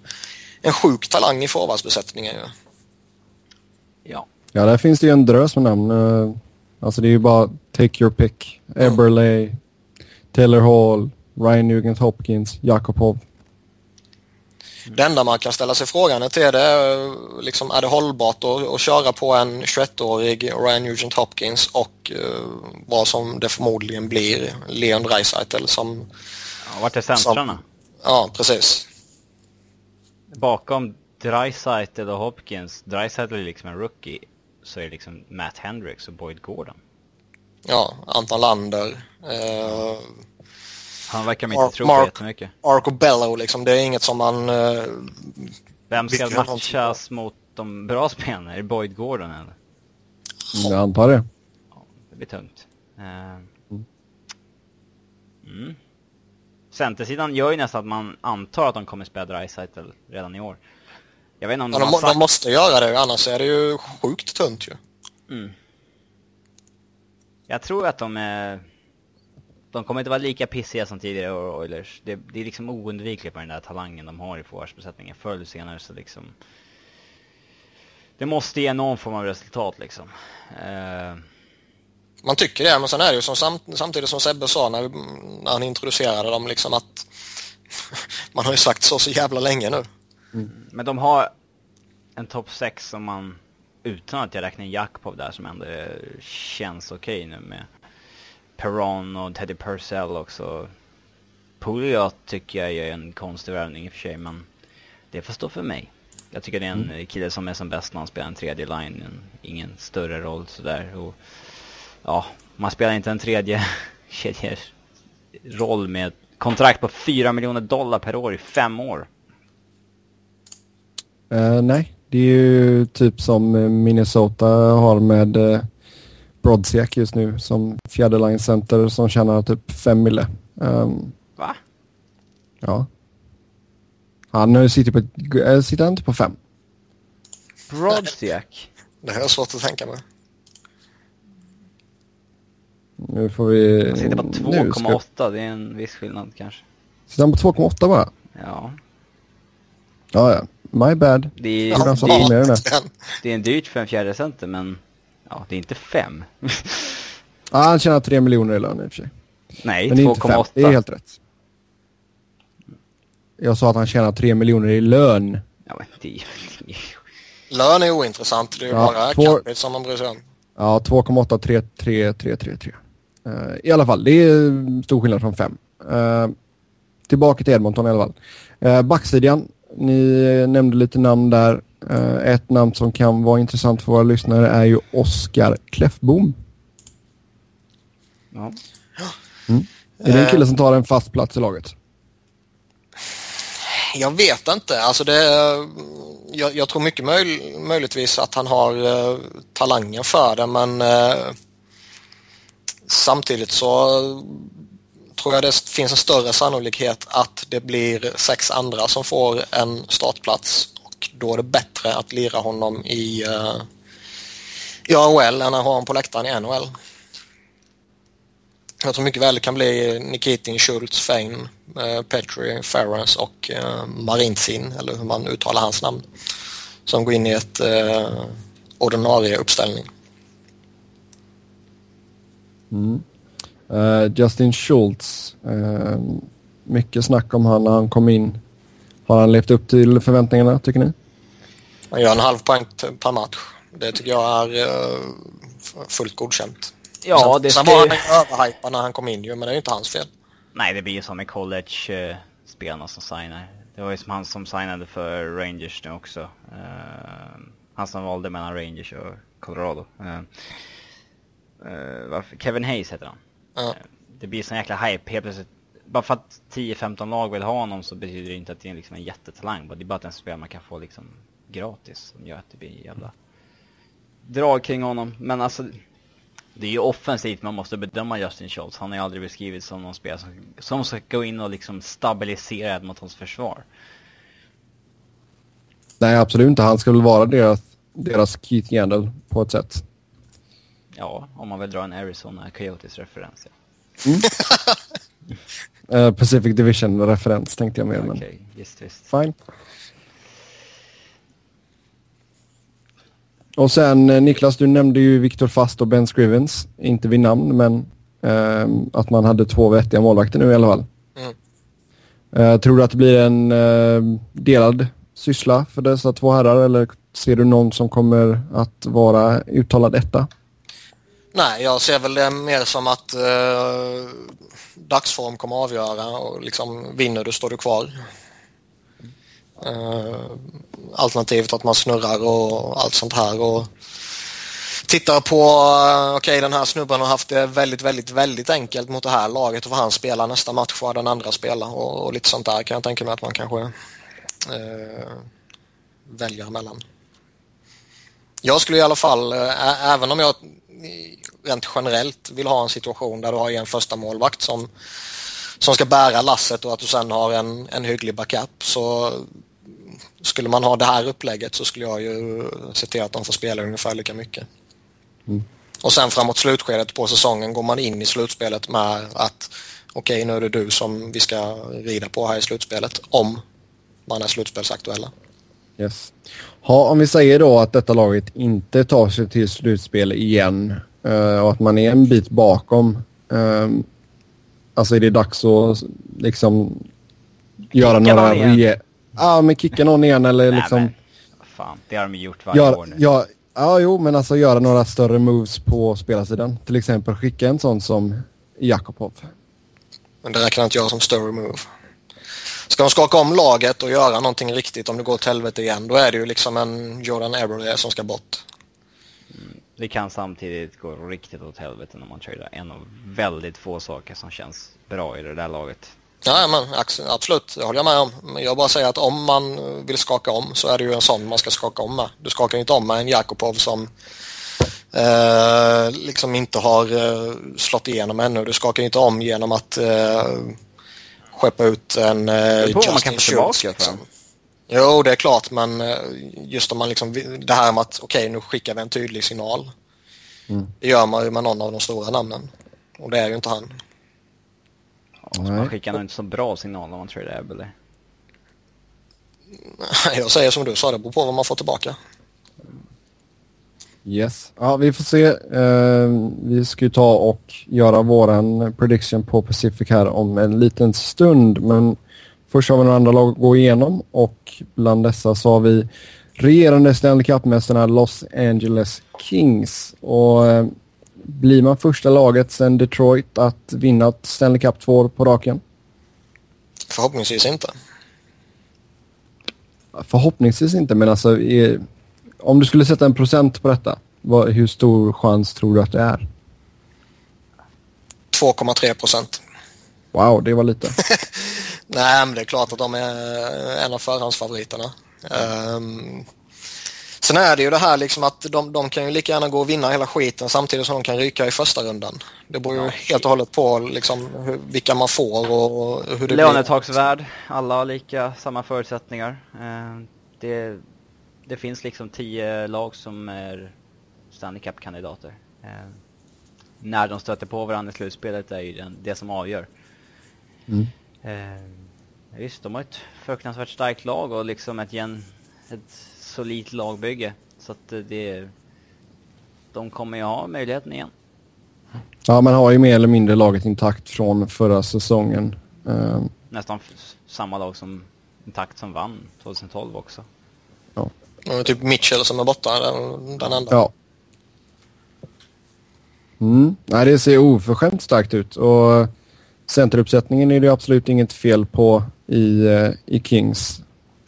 en sjuk talang i forwardsbesättningen ju. Ja. Ja, där finns det ju en drös med namn. Eh, Alltså det är ju bara take your pick. Eberle, Taylor Hall, Ryan Nugent Hopkins, Jakobov. Det enda man kan ställa sig frågan är till är det, eh, liksom, är det hållbart att, att köra på en 21-årig Ryan Nugent Hopkins och eh, vad som det förmodligen blir Leon Draisaitl som, ja vart är centrarna? ja precis. Bakom Dreisaitl och Hopkins, Dreisaitl är liksom en rookie, så är det liksom Matt Hendricks och Boyd Gordon. Ja, Anton Lander, eh, Han verkar man Mark- inte tro på Mark- jättemycket. Arco Bello liksom, det är inget som man eh, Vem ska matchas mot de bra spelarna? Är det Boyd Gordon eller? Jag antar det. Det blir tungt. Eh, Mm. Centersidan gör ju nästan att man antar att de kommer spela Dreisaitl redan i år. Jag vet inte om Ja, de, de, har sagt... de måste göra det, annars är det ju sjukt tunt ju. Mm. Jag tror att de är... De kommer inte vara lika pissiga som tidigare Oilers. Det, det är liksom oundvikligt med den där talangen de har i forwardsbesättningen. Förr eller senare så liksom... Det måste ge någon form av resultat liksom. Eh, Man tycker det, men sen är det ju som samt, samtidigt som Sebbe sa när, när han introducerade dem liksom att man har ju sagt så så jävla länge nu. Men de har en topp 6 som man, utan att jag räknar in Jakpov där som ändå känns okej nu med Perron och Teddy Purcell också. Pouliot tycker jag är en konstig värvning i och för sig men det får stå för mig. Jag tycker det är en kille som är som bäst när han spelar en tredje line, en, ingen större roll sådär. Och, ja, man spelar inte en tredje kedjes roll med kontrakt på 4 miljoner dollar per år i fem år. Eh, nej, det är ju typ som eh, Minnesota har med uh, Brodziak just nu som fjärde line center som tjänar typ 5 mille. Ehm, Va? ja. Han sitter, på äh, sitter han inte på fem? Brodziak. Det här är svårt att tänka mig. Nu får vi... Han sitter på nu ska- 2,8. Det är en viss skillnad kanske. Sitter han på 2,8 bara? Ja. Ja, ja. My bad. Det är, så det, är, med den det är en dyrt för en fjärde center men ja, det är inte fem. Ja, han tjänar 3 miljoner i lön i och för sig. Nej, Men det är inte fem. 2,8. Det är helt rätt. Jag sa att han tjänar 3 miljoner i lön. Ja, men det är lön är ointressant. Det är Ja, bara två- capita som man bryr sig om. Ja, 2,8, 3, 3, 3, 3, 3. Uh, I alla fall, det är stor skillnad från 5. tillbaka till Edmonton i alla fall. Uh, backsidan, ni eh, nämnde lite namn där. Eh, ett namn som kan vara intressant för våra lyssnare är ju Oskar Kläffbom. Ja. Är det en kille som tar en fast plats i laget? Jag vet inte. Alltså det, jag, jag tror mycket möj, möjligtvis att han har uh, talangen för det men uh, samtidigt så tror jag det finns en större sannolikhet att det blir sex andra som får en startplats och då är det bättre att lira honom i, uh, i AHL än att ha honom på läktaren i NHL. Jag tror mycket väl det kan bli Nikitin, Schultz, Fein, uh, Petri, Ferrans och uh, Marinsin, eller hur man uttalar hans namn, som går in i ett ordinarie uppställning. Mm. Eh, Justin Schultz. eh, mycket snack om han när han kom in. Har han levt upp till förväntningarna tycker ni? Han gör en halv poäng per match. Det tycker jag är eh, fullt godkänt. Ja, sen, det sen ska var han överhypad när han kom in ju, men det är ju inte hans fel. Nej, det blir ju som med college-spelarna som signar. Det var ju som han som signade för Rangers nu också. Eh, han som valde mellan Rangers och Colorado. Eh, varför? Kevin Hayes heter han. Ja. Det blir sån jäkla hype helt plötsligt. Bara för att 10-15 lag vill ha honom så betyder det inte att det är liksom en jättetalang. Det är bara att en spelare man kan få liksom gratis som gör att det blir en jävla drag kring honom. Men alltså, det är ju offensivt man måste bedöma Justin Schultz. Han har ju aldrig beskrivits som någon spelare som, som ska gå in och liksom stabilisera Edmontons försvar. Nej, absolut inte. Han ska väl vara deras, deras Keith Yandel på ett sätt. Ja, om man vill dra en Arizona Coyotes-referens. Ja. Eh, Pacific Division-referens tänkte jag mer, men Okej, visst, visst. fine. Och sen eh, Niklas, du nämnde ju Victor Fast och Ben Scrivens. Inte vid namn, men ehm, att man hade två vettiga målvakter nu i alla fall. Mm. Eh, tror du att det blir en eh, delad syssla för dessa två herrar eller ser du någon som kommer att vara uttalad etta? Nej, jag ser väl det mer som att eh, dagsform kommer att avgöra och liksom vinner du står du kvar. Eh, alternativt att man snurrar och allt sånt här och tittar på, okej okej den här snubben har haft det väldigt, väldigt, väldigt enkelt mot det här laget och vad han spelar nästa match vad den andra spelar och, och lite sånt där kan jag tänka mig att man kanske eh, väljer mellan. Jag skulle i alla fall, eh, ä- även om jag rent generellt vill ha en situation där du har en första målvakt som, som ska bära lasset och att du sen har en, en hygglig backup så skulle man ha det här upplägget så skulle jag ju se till att de får spela ungefär lika mycket. Och sen framåt slutskedet på säsongen går man in i slutspelet med att okej nu är det du som vi ska rida på här i slutspelet om man är slutspelsaktuella. Yes. Ha, om vi säger då att detta laget inte tar sig till slutspel igen och att man är en bit bakom. ehm, alltså är det dags att liksom göra Kicka några... ja, men kicka någon igen eller Nej, liksom... men, vad fan, det har de gjort varje Gör, år nu. ja, ja, jo, men alltså göra några större moves på spelarsidan. Till exempel skicka en sån som Jakobov. Men det räknar inte jag som större move. Ska de skaka om laget och göra någonting riktigt om det går åt helvete igen då är det ju liksom en Jordan Eberle som ska bort. Det kan samtidigt gå riktigt åt helvete när man tradar en av väldigt få saker som känns bra i det där laget. Ja, men absolut, det håller jag med om. Men jag bara säger att om man vill skaka om så är det ju en sån man ska skaka om med. Du skakar inte om med en Jakobov som eh, liksom inte har eh, slått igenom ännu. Du skakar inte om genom att eh, skeppa ut en eh, Justin Schultz. Liksom. Jo, det är klart, men eh, just om man liksom, det här med att okej, okay, nu skickar vi en tydlig signal. Mm. Det gör man ju med någon av de stora namnen. Och det är ju inte han. Ja, man skickar nog inte så bra signal om man tror det är eller? Jag säger som du sa, det beror på vad man får tillbaka. Yes. Ja, vi får se. Uh, vi ska ju ta och göra våran prediction på Pacific här om en liten stund. Men först har vi några andra lag att gå igenom och bland dessa så har vi regerande Stanley Cup-mästarna Los Angeles Kings. Och uh, blir man första laget sedan Detroit att vinna Stanley Cup två år på raken? Förhoppningsvis inte. Förhoppningsvis inte, men alltså är, om du skulle sätta en procent på detta, vad, hur stor chans tror du att det är? 2,3 procent. Wow, det var lite. Nej, men det är klart att de är en av förhandsfavoriterna. Um, sen är det ju det här liksom att de, de kan ju lika gärna gå och vinna hela skiten samtidigt som de kan ryka i första rundan. Det beror ju ja. helt och hållet på liksom hur, vilka man får och hur det Lönetaksvärd, blir. alla har lika, samma förutsättningar. Uh, det det finns liksom tio lag som är Stanley Cup-kandidater. Eh, när de stöter på varandra i slutspelet är ju den, det som avgör. Mm. Eh, visst, de har ett fruktansvärt starkt lag och liksom ett, gen, ett solidt lagbygge. Så att det, de kommer ju ha möjligheten igen. Ja, man har ju mer eller mindre laget intakt från förra säsongen. Eh. Nästan samma lag som intakt som vann 2012 också. Ja. Typ Mitchell som är borta, den, den enda. Ja. Mm. Nej, det ser oförskämt starkt ut. Och centeruppsättningen är det absolut inget fel på i, uh, i Kings.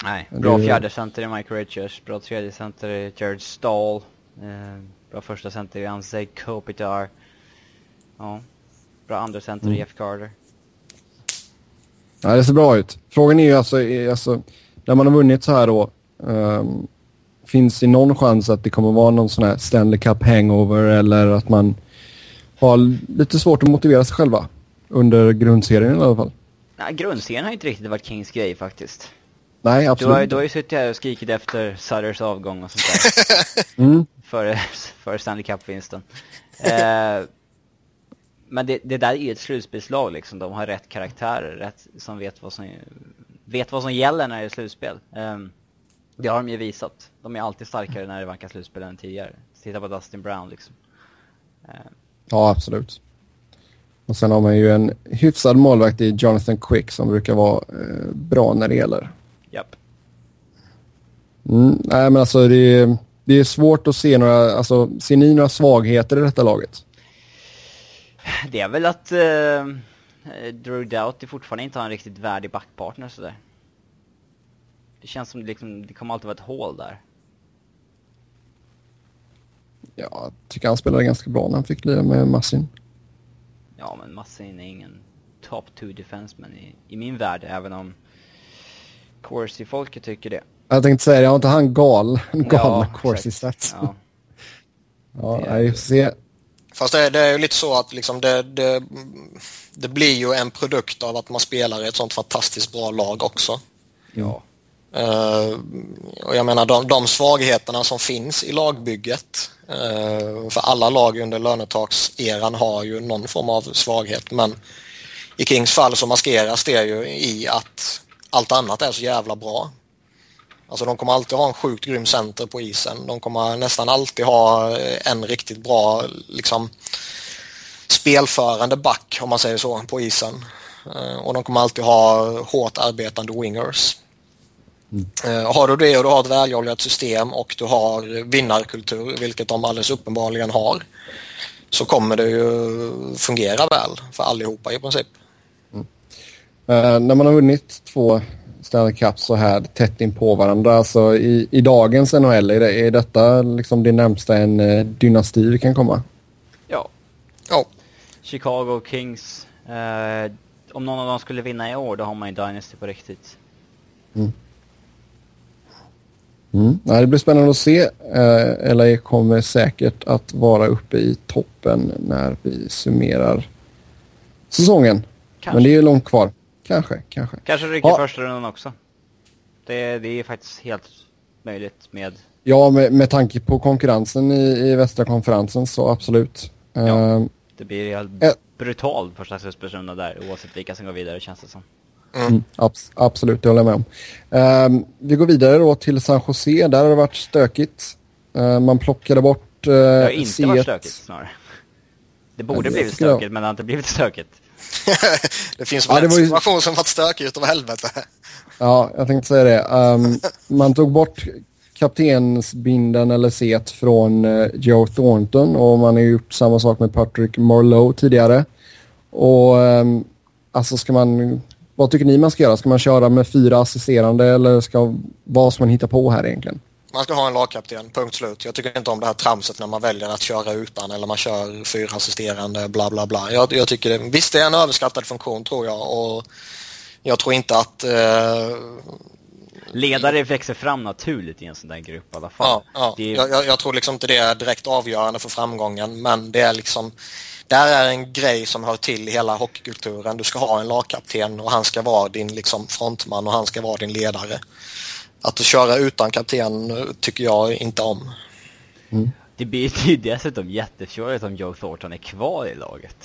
Nej, bra det... fjärde center i Mike Richards, bra tredje center i Jared Stahl, eh, bra första center i Ansei Kopitar. Ja, bra andra center mm. i Jeff Carter. Ja, det ser bra ut. Frågan är ju alltså, är, alltså när man har vunnit så här då, um, finns det någon chans att det kommer vara någon sån här Stanley Cup hangover eller att man har lite svårt att motivera sig själva under grundserien i alla fall? Nej, grundserien har inte riktigt varit Kings grej faktiskt. Nej, absolut Du har, du har ju suttit här och skrikit efter Sutters avgång och sånt där. mm. För, för Stanley Cup-vinsten. Eh, men det, det, där är ju ett slutspelslag liksom. De har rätt karaktärer, rätt som vet vad som, vet vad som gäller när det är slutspel. Um, det har de ju visat. De är alltid starkare när det vankas slutspel än tidigare. Titta på Dustin Brown liksom. Eh. Ja, absolut. Och sen har man ju en hyfsad målvakt i Jonathan Quick som brukar vara eh, bra när det gäller. Japp. Mm, nej, men alltså det är, det är svårt att se några, alltså ser ni några svagheter i detta laget? Det är väl att eh, Drew Doughty fortfarande inte har en riktigt värdig backpartner sådär. Det känns som det, liksom, det kommer alltid vara ett hål där. Ja, jag tycker han spelade ganska bra när han fick lira med Massin. Ja, men Massin är ingen top 2 defenseman i, i min värld, även om Corsi-folket tycker det. Jag tänkte säga, jag har inte han gal, galna ja, Corsi-stats. Ja, ja jag får se. Fast det, det, är ju lite så att liksom det, det, det blir ju en produkt av att man spelar i ett sånt fantastiskt bra lag också. Ja. Uh, och jag menar de, de svagheterna som finns i lagbygget, uh, för alla lag under lönetakseran har ju någon form av svaghet men i Kings fall så maskeras det ju i att allt annat är så jävla bra. Alltså de kommer alltid ha en sjukt grym center på isen. De kommer nästan alltid ha eh, en riktigt bra liksom, spelförande back om man säger så på isen. Uh, och de kommer alltid ha hårt arbetande wingers. Mm. Har du det och du har ett väljobbigt system och du har vinnarkultur, vilket de alldeles uppenbarligen har, så kommer det ju fungera väl för allihopa i princip. Mm. Uh, när man har vunnit två Stanley Cup så här tätt in på varandra, alltså i, i dagens NHL, är, det, är detta liksom det närmsta en uh, dynasti vi kan komma? Ja. Ja. Chicago Kings. Uh, om någon av dem skulle vinna i år, då har man ju Dynasty på riktigt. Mm. Mm. Ja, det blir spännande att se. Eh, LA kommer säkert att vara uppe i toppen när vi summerar säsongen. Kanske. Men det är långt kvar. Kanske, kanske. Kanske rycker ja. första rundan också. det, det är faktiskt helt möjligt med... Ja, med, med tanke på konkurrensen i, i västra konferensen så absolut. Ja. Ehm, Det blir helt Eh. brutalt första slutspelsrundan där oavsett vilka som går vidare känns det som. Mm, abs absolut, det håller jag med om. Ehm, vi går vidare då till San Jose. Där har det varit stökigt. Ehm, man plockade bort uh, Det har inte varit stökigt snarare. Det borde Ja, blivit tycker jag. stökigt men det har inte blivit stökigt. det finns Ja, väl det en ju- situation som varit stökig utav helvete. Ja, jag tänkte säga det. Ehm, man tog bort kaptensbinden eller set från eh, Joe Thornton och man har gjort samma sak med Patrick Marlowe tidigare. Och um, alltså ska man... Vad tycker ni man ska göra? Ska man köra med fyra assisterande eller ska, vad ska man hitta på här egentligen? Man ska ha en lagkapten, punkt slut. Jag tycker inte om det här tramset när man väljer att köra utan eller man kör fyra assisterande, bla bla bla. Jag, jag tycker det, visst det är en överskattad funktion tror jag och jag tror inte att... Eh, Ledare växer fram naturligt i en sån där grupp i alla fall. ja, ja, Det är, jag, jag, jag tror liksom inte det är direkt avgörande för framgången men det är liksom... Där är en grej som hör till i hela hockeykulturen. Du ska ha en lagkapten och han ska vara din liksom frontman och han ska vara din ledare. Att köra utan kapten tycker jag inte om. det blir det är ju dessutom jättefjordigt om Joe Thornton är kvar i laget.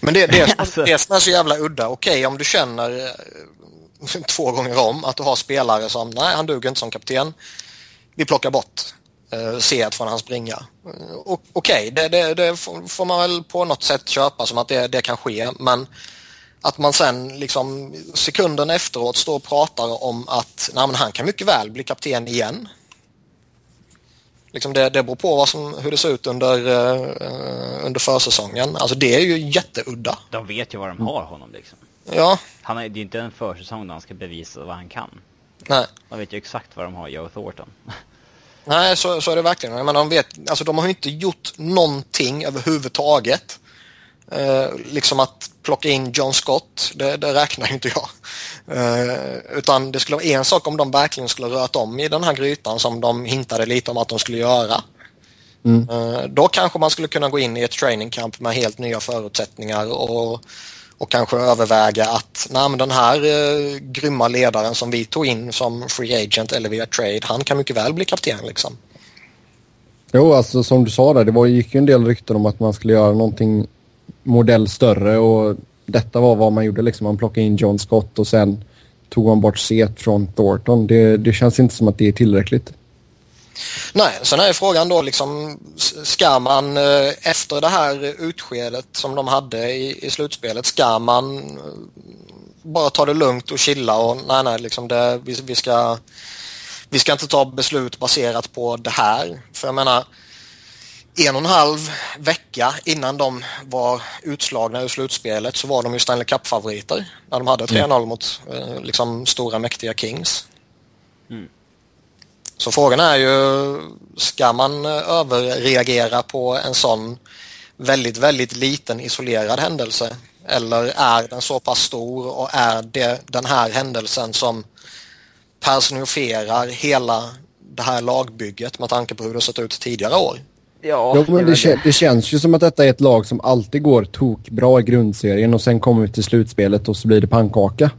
Men det, det, Alltså. det som är så jävla udda, okej om du känner eh, två gånger om att du har spelare som, nej han duger inte som kapten. Vi plockar bort eh, C från hans bringa. Eh, okej, det, det, det får man väl på något sätt köpa som att det, det kan ske, men att man sen liksom sekunden efteråt står och pratar om att nej, han kan mycket väl bli kapten igen. Liksom det, det beror på vad som, hur det ser ut under, eh, under försäsongen. Alltså det är ju jätteudda. De vet ju vad de har honom liksom. Ja, Han har, det är ju inte en försäsong där han ska bevisa vad han kan. nej. De vet ju exakt vad de har Joe Thornton. Nej, så, så är det verkligen. Men de, vet, alltså de har ju inte gjort någonting överhuvudtaget. Eh, liksom att plocka in John Scott, det, det räknar ju inte jag. Eh, utan det skulle vara en sak om de verkligen skulle rört om i den här grytan som de hintade lite om att de skulle göra. Mm. Eh, då kanske man skulle kunna gå in i ett training camp med helt nya förutsättningar och, och kanske överväga att nej, men den här eh, grymma ledaren som vi tog in som free agent eller via trade, han kan mycket väl bli kapten liksom. Jo, alltså som du sa där, det var, gick ju en del rykten om att man skulle göra någonting modell större och detta var vad man gjorde liksom. Man plockade in John Scott och sen tog man bort set från Thornton. Det, det känns inte som att det är tillräckligt. Nej, sen är frågan då liksom, ska man eh, efter det här utskedet som de hade i, i slutspelet, ska man eh, bara ta det lugnt och chilla och nej, nej, liksom det, vi, vi, ska, vi ska inte ta beslut baserat på det här. För jag menar, en och en halv vecka innan de var utslagna ur slutspelet så var de ju Stanley Cup-favoriter när de hade 3-0 mot eh, liksom stora mäktiga Kings. Så frågan är ju, ska man eh, överreagera på en sån väldigt, väldigt liten isolerad händelse? Eller är den så pass stor och är det den här händelsen som personifierar hela det här lagbygget med tanke på hur det sett ut tidigare år? Ja, är det, väl kä- det känns ju som att detta är ett lag som alltid går tokbra i grundserien och sen kommer vi till slutspelet och så blir det pannkaka.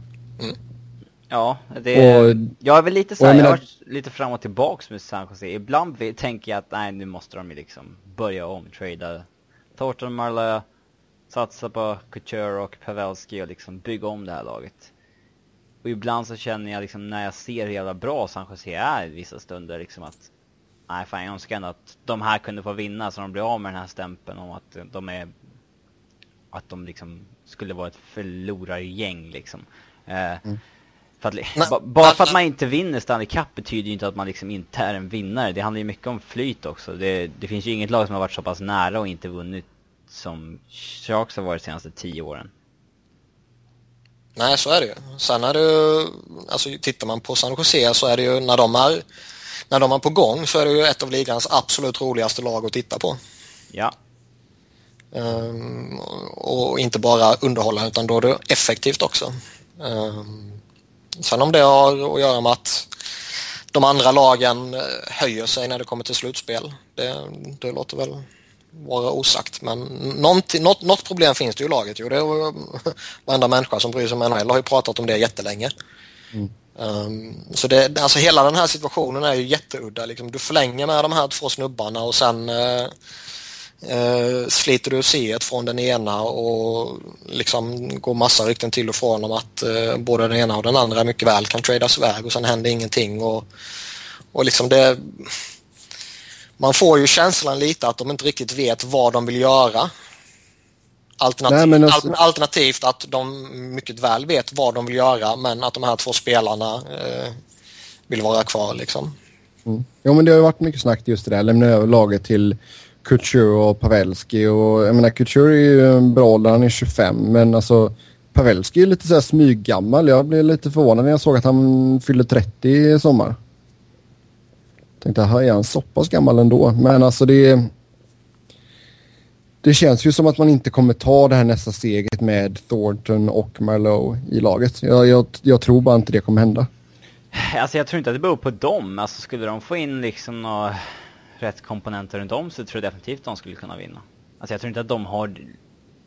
Ja, det Och- jag är väl lite så jag här, jag menar- har varit lite fram och tillbaks med San Jose. Ibland tänker jag att nej, nu måste de ju liksom börja om, trada Thornton, Marla, satsa på Couture och Pavelski och liksom bygga om det här laget. Och ibland så känner jag liksom när jag ser hur jävla bra San Jose är i vissa stunder liksom att nej fan jag önskar ändå att de här kunde få vinna så de blir av med den här stämpeln om att de är att de liksom skulle vara ett förlorargäng liksom. Eh, för att, Nej, ba, bara för att man inte vinner Stanley Cup betyder ju inte att man liksom inte är en vinnare. Det handlar ju mycket om flyt också. Det, det finns ju inget lag som har varit så pass nära och inte vunnit som Sharks har varit de senaste tio åren. Nej, så är det ju. Sen är det ju, alltså tittar man på San Jose så är det ju när de är, när de är på gång så är det ju ett av ligans absolut roligaste lag att titta på. Ja, Ehm, och inte bara underhålla utan då är det effektivt också. Ehm, sen om det har att göra med att de andra lagen eh, höjer sig när det kommer till slutspel, det, det låter väl vara osagt. Men något, något problem finns det ju i laget. Jo, det är ju- varenda människa som bryr sig om NHL har ju pratat om det jättelänge. Um, så det, alltså hela den här situationen är ju jätteudda. Liksom. Du förlänger med de här två snubbarna och sen uh, uh, sliter du C från den ena och liksom går massa rykten till och från om att uh, både den ena och den andra mycket väl kan tradas iväg och sen händer ingenting. Och, och liksom det... Man får ju känslan lite att de inte riktigt vet vad de vill göra. Alternativ, Nej, alltså... Alternativt att de mycket väl vet vad de vill göra men att de här två spelarna eh, vill vara kvar liksom. Mm. Ja men det har ju varit mycket snack just det där, lämna över laget till Couture och Pavelski och jag menar Couture är ju en bra ålder, han är 25 men alltså Pavelski är lite såhär smyggammal. Jag blev lite förvånad när jag såg att han fyllde 30 i sommar. Tänkte, är han så pass gammal ändå? Men alltså det det känns ju som att man inte kommer ta det här nästa steget med Thornton och Marlowe i laget. Jag, jag, jag, tror bara inte det kommer hända. Alltså jag tror inte att det beror på dem. Alltså skulle de få in liksom några rätt komponenter runt om så tror jag definitivt de skulle kunna vinna. Alltså jag tror inte att de har,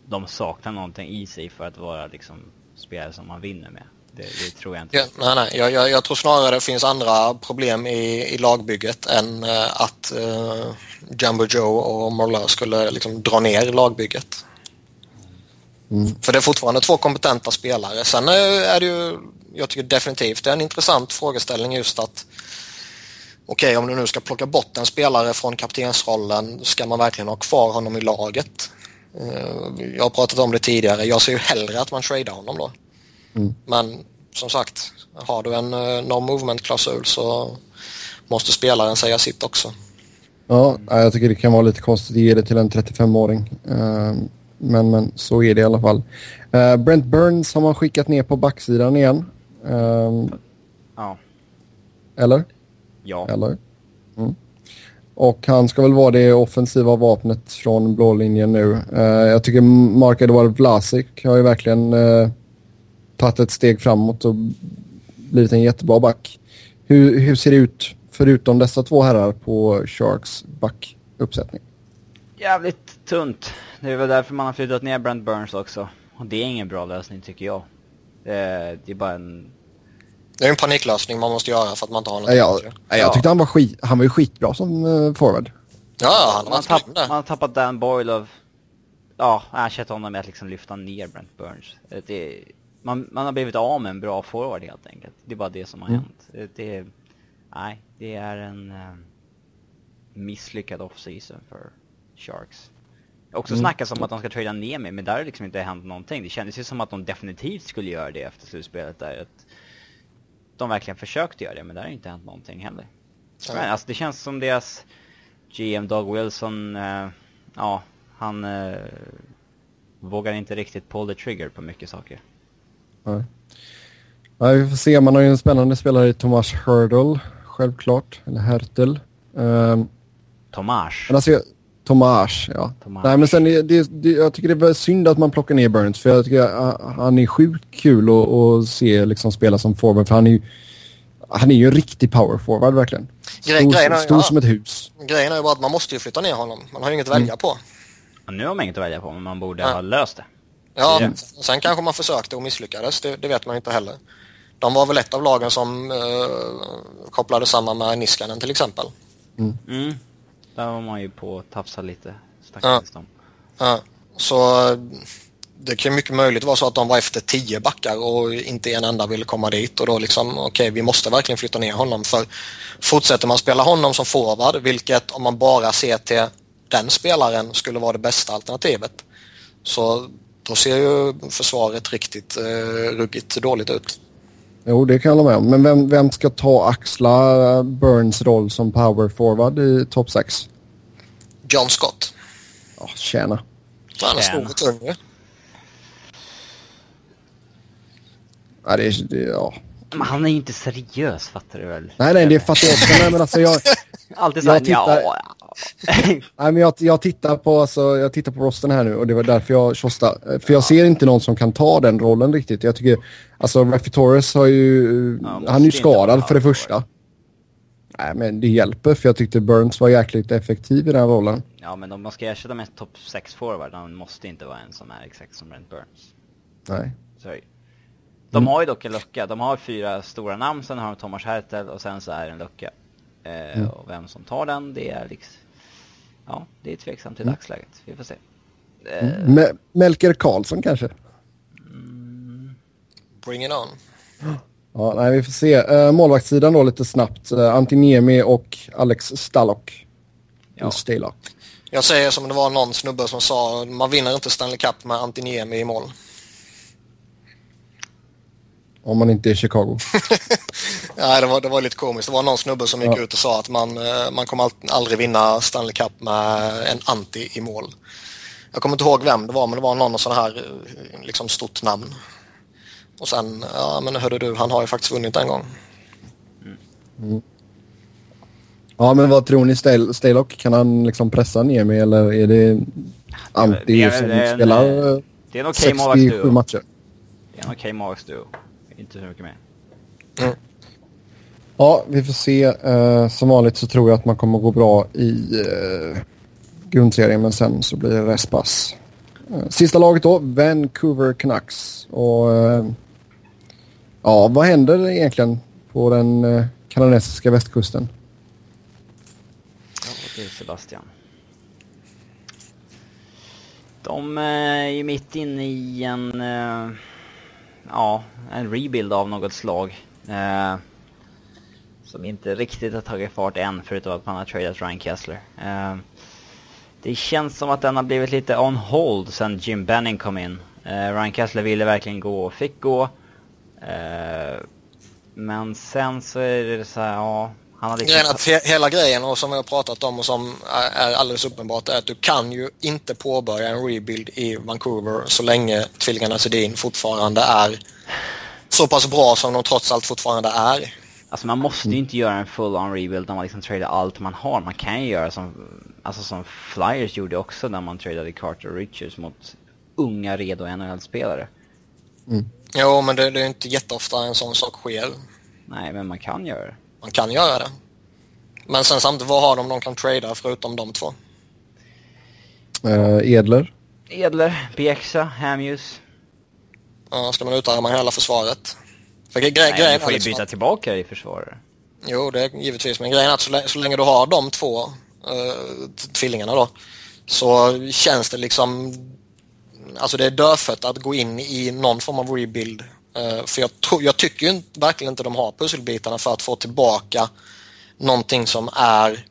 de saknar någonting i sig för att vara liksom spelare som man vinner med. Det, det, tror jag inte. Ja, nej, nej. Jag, jag, jag, tror snarare det finns andra problem i, i lagbygget än uh, att uh, Jumbo Joe och Morla skulle liksom dra ner lagbygget. Mm. För det är fortfarande två kompetenta spelare. Sen är det ju, jag tycker definitivt det är en intressant frågeställning just att okej, okay, om du nu ska plocka bort en spelare från kaptensrollen, ska man verkligen ha kvar honom i laget? Uh, jag har pratat om det tidigare. Jag ser ju hellre att man tradar honom då. Mm. Men som sagt, har du en uh, no movement-klausul så måste spelaren säga sitt också. Ja, jag tycker det kan vara lite konstigt att ge det till en 35-åring. Uh, men, men så är det i alla fall. Brent Burns har man skickat ner på backsidan igen. Ja. Eller? Ja. Eller? Mm. Och han ska väl vara det offensiva vapnet från blå linjen nu. Uh, jag tycker Mark Edward Vlasic har ju verkligen uh, tagit ett steg framåt och blivit en jättebra back. Hur, hur ser det ut förutom dessa två herrar på Sharks backuppsättning? Jävligt tunt. Det är väl därför man har flyttat ner Brent Burns också. Och det är ingen bra lösning tycker jag. Det är, det är bara en... Det är en paniklösning man måste göra för att man inte har något ja, jag, jag tyckte han var, skit, han var ju skitbra som uh, forward. Ja, han har man, tapp, man har tappat Dan Boyle av... Ja, ersatt honom med att liksom lyfta ner Brent Burns. Det, man, man har blivit av med en bra forward helt enkelt. Det är bara det som har mm. hänt. Det, nej, det är en uh, misslyckad off-season för Sharks. Också mm. snackas om att de ska trada ner mig, men där har liksom inte hänt någonting. Det kändes ju som att de definitivt skulle göra det efter slutspelet där. Att de verkligen försökte göra det, men där har inte hänt någonting heller. Ja. Men alltså det känns som deras GM Doug Wilson, uh, ja, han uh, vågar inte riktigt pull the trigger på mycket saker. Nej. Nej, vi får se. Man har ju en spännande spelare i Thomas Hurdle, självklart. Eller Hertel. Um, Tomas. Men alltså, Tomas, ja. Tomas. Nej, men sen det, det, det, jag tycker det är synd att man plockar ner Burns. För jag tycker uh, han är sjukt kul att, att se liksom spela som forward. För han är ju, han är ju en riktig power forward verkligen. Stor, grejen, stor ja. som ett hus. Grejen är ju bara att man måste ju flytta ner honom. Man har ju inget att välja mm. på. Ja, nu har man inget att välja på, men man borde ja. ha löst det. Ja, sen kanske man försökte och misslyckades. Det, det, vet man inte heller. De var väl ett av lagen som uh, kopplade samman med Niskanen till exempel. Mm. Mm. Där var man ju på att tafsa lite. Ja. ja. Så det kan mycket möjligt vara så att de var efter tio backar och inte en enda ville komma dit och då liksom okej okay, vi måste verkligen flytta ner honom för fortsätter man spela honom som forward vilket om man bara ser till den spelaren skulle vara det bästa alternativet så då ser ju försvaret riktigt eh, ruggigt dåligt ut. Jo, det kan jag hålla med om. Men vem, vem ska ta axla Burns roll som power forward i topp 6? John Scott. Ja, tjäna. Han är stor och tung ju. Ja, det är... Det, ja. Men han är ju inte seriös, fattar du väl? Nej, nej, det fattar jag också. Nej, men alltså jag... Alltid såhär, tittar... ja, Nej, men jag, jag, tittar på, alltså, jag tittar på rosten här nu och det var därför jag tjostade. För jag ser inte någon som kan ta den rollen riktigt. Jag tycker, alltså Raffi Torres har ju, ja, han är ju skadad för det första. Nej, men det hjälper för jag tyckte Burns var jäkligt effektiv i den rollen. Ja, men om man ska ersätta med topp 6 forward, han måste inte vara en som är exakt som Brent Burns. Nej. Sorry. De har ju dock en lucka. De har fyra stora namn, sen har de Thomas Hertel och sen så är det en lucka. Eh, Mm. Och vem som tar den, det är liksom... Ja, det är tveksamt i Mm. dagsläget. Vi får se. Eh, Me- Melker Karlsson kanske? Bring it on. Ja, nej, vi får se. Uh, målvaktssidan då lite snabbt. Uh, Antiniemi och Alex Stallock. Ja. Stalock. Jag säger som det var någon snubbe som sa, man vinner inte Stanley Cup med Antiniemi i mål. Om man inte är Chicago. Nej, det var, det var lite komiskt. Det var någon snubbe som gick Ja. ut och sa att man, eh, man kommer aldrig vinna Stanley Cup med en anti i mål. Jag kommer inte ihåg vem det var, men det var någon sån här eh, liksom stort namn. Och sen, ja men hörde du, han har ju faktiskt vunnit en gång. Ja, men vad tror ni Stal- Stalock? Kan han liksom pressa Niemi eller är det Antti Det är- som det är en, spelar eh, eh, Det är en okej 67 målvaktsduo. matcher? Det är en okej målvaktsduo. Inte så mycket mer. Ja, vi får se. Eh, som vanligt så tror jag att man kommer gå bra i eh, grundserien men sen så blir det restpass. Eh, sista laget då, Vancouver Canucks. Och eh, ja, vad händer egentligen på den eh, kanadensiska västkusten? Ja, det är Sebastian. De eh, är ju mitt inne i en, eh, ja, en rebuild av något slag. Eh, som inte riktigt har tagit fart än, förutom att man har tradeat Ryan Kessler. Eh, det känns som att den har blivit lite on hold sen Jim Benning kom in. Eh, Ryan Kessler ville verkligen gå och fick gå. Eh, men sen så är det så här, ja, han har liksom... Grejen att he hela grejen och som vi har pratat om och som är, alldeles uppenbart är att du kan ju inte påbörja en rebuild i Vancouver så länge tvillingarna Sedin fortfarande är så pass bra som de trots allt fortfarande är. Alltså man måste ju inte göra en full-on rebuild när man liksom tradar allt man har. Man kan ju göra som, alltså som Flyers gjorde också när man tradade Carter Richards mot unga redo NHL-spelare. Jo, men det, det är inte jätteofta en sån sak sker. Nej, men man kan göra det. Man kan göra det. Men sen samtidigt, vad har de de kan trada förutom de två? Eh, Edler? Edler, Bieksa, Hamuse. Ja, ska man utarma hela försvaret? För gre Nej, grejen du är får ju liksom byta att, tillbaka i försvarare. Jo, det är givetvis. Men grejen är att så, lä- så länge du har de två uh, tvillingarna då så känns det liksom... Alltså det är dödfött att gå in i någon form av rebuild. Eh, för jag, jag tycker ju inte- verkligen inte de har pusselbitarna för att få tillbaka någonting som är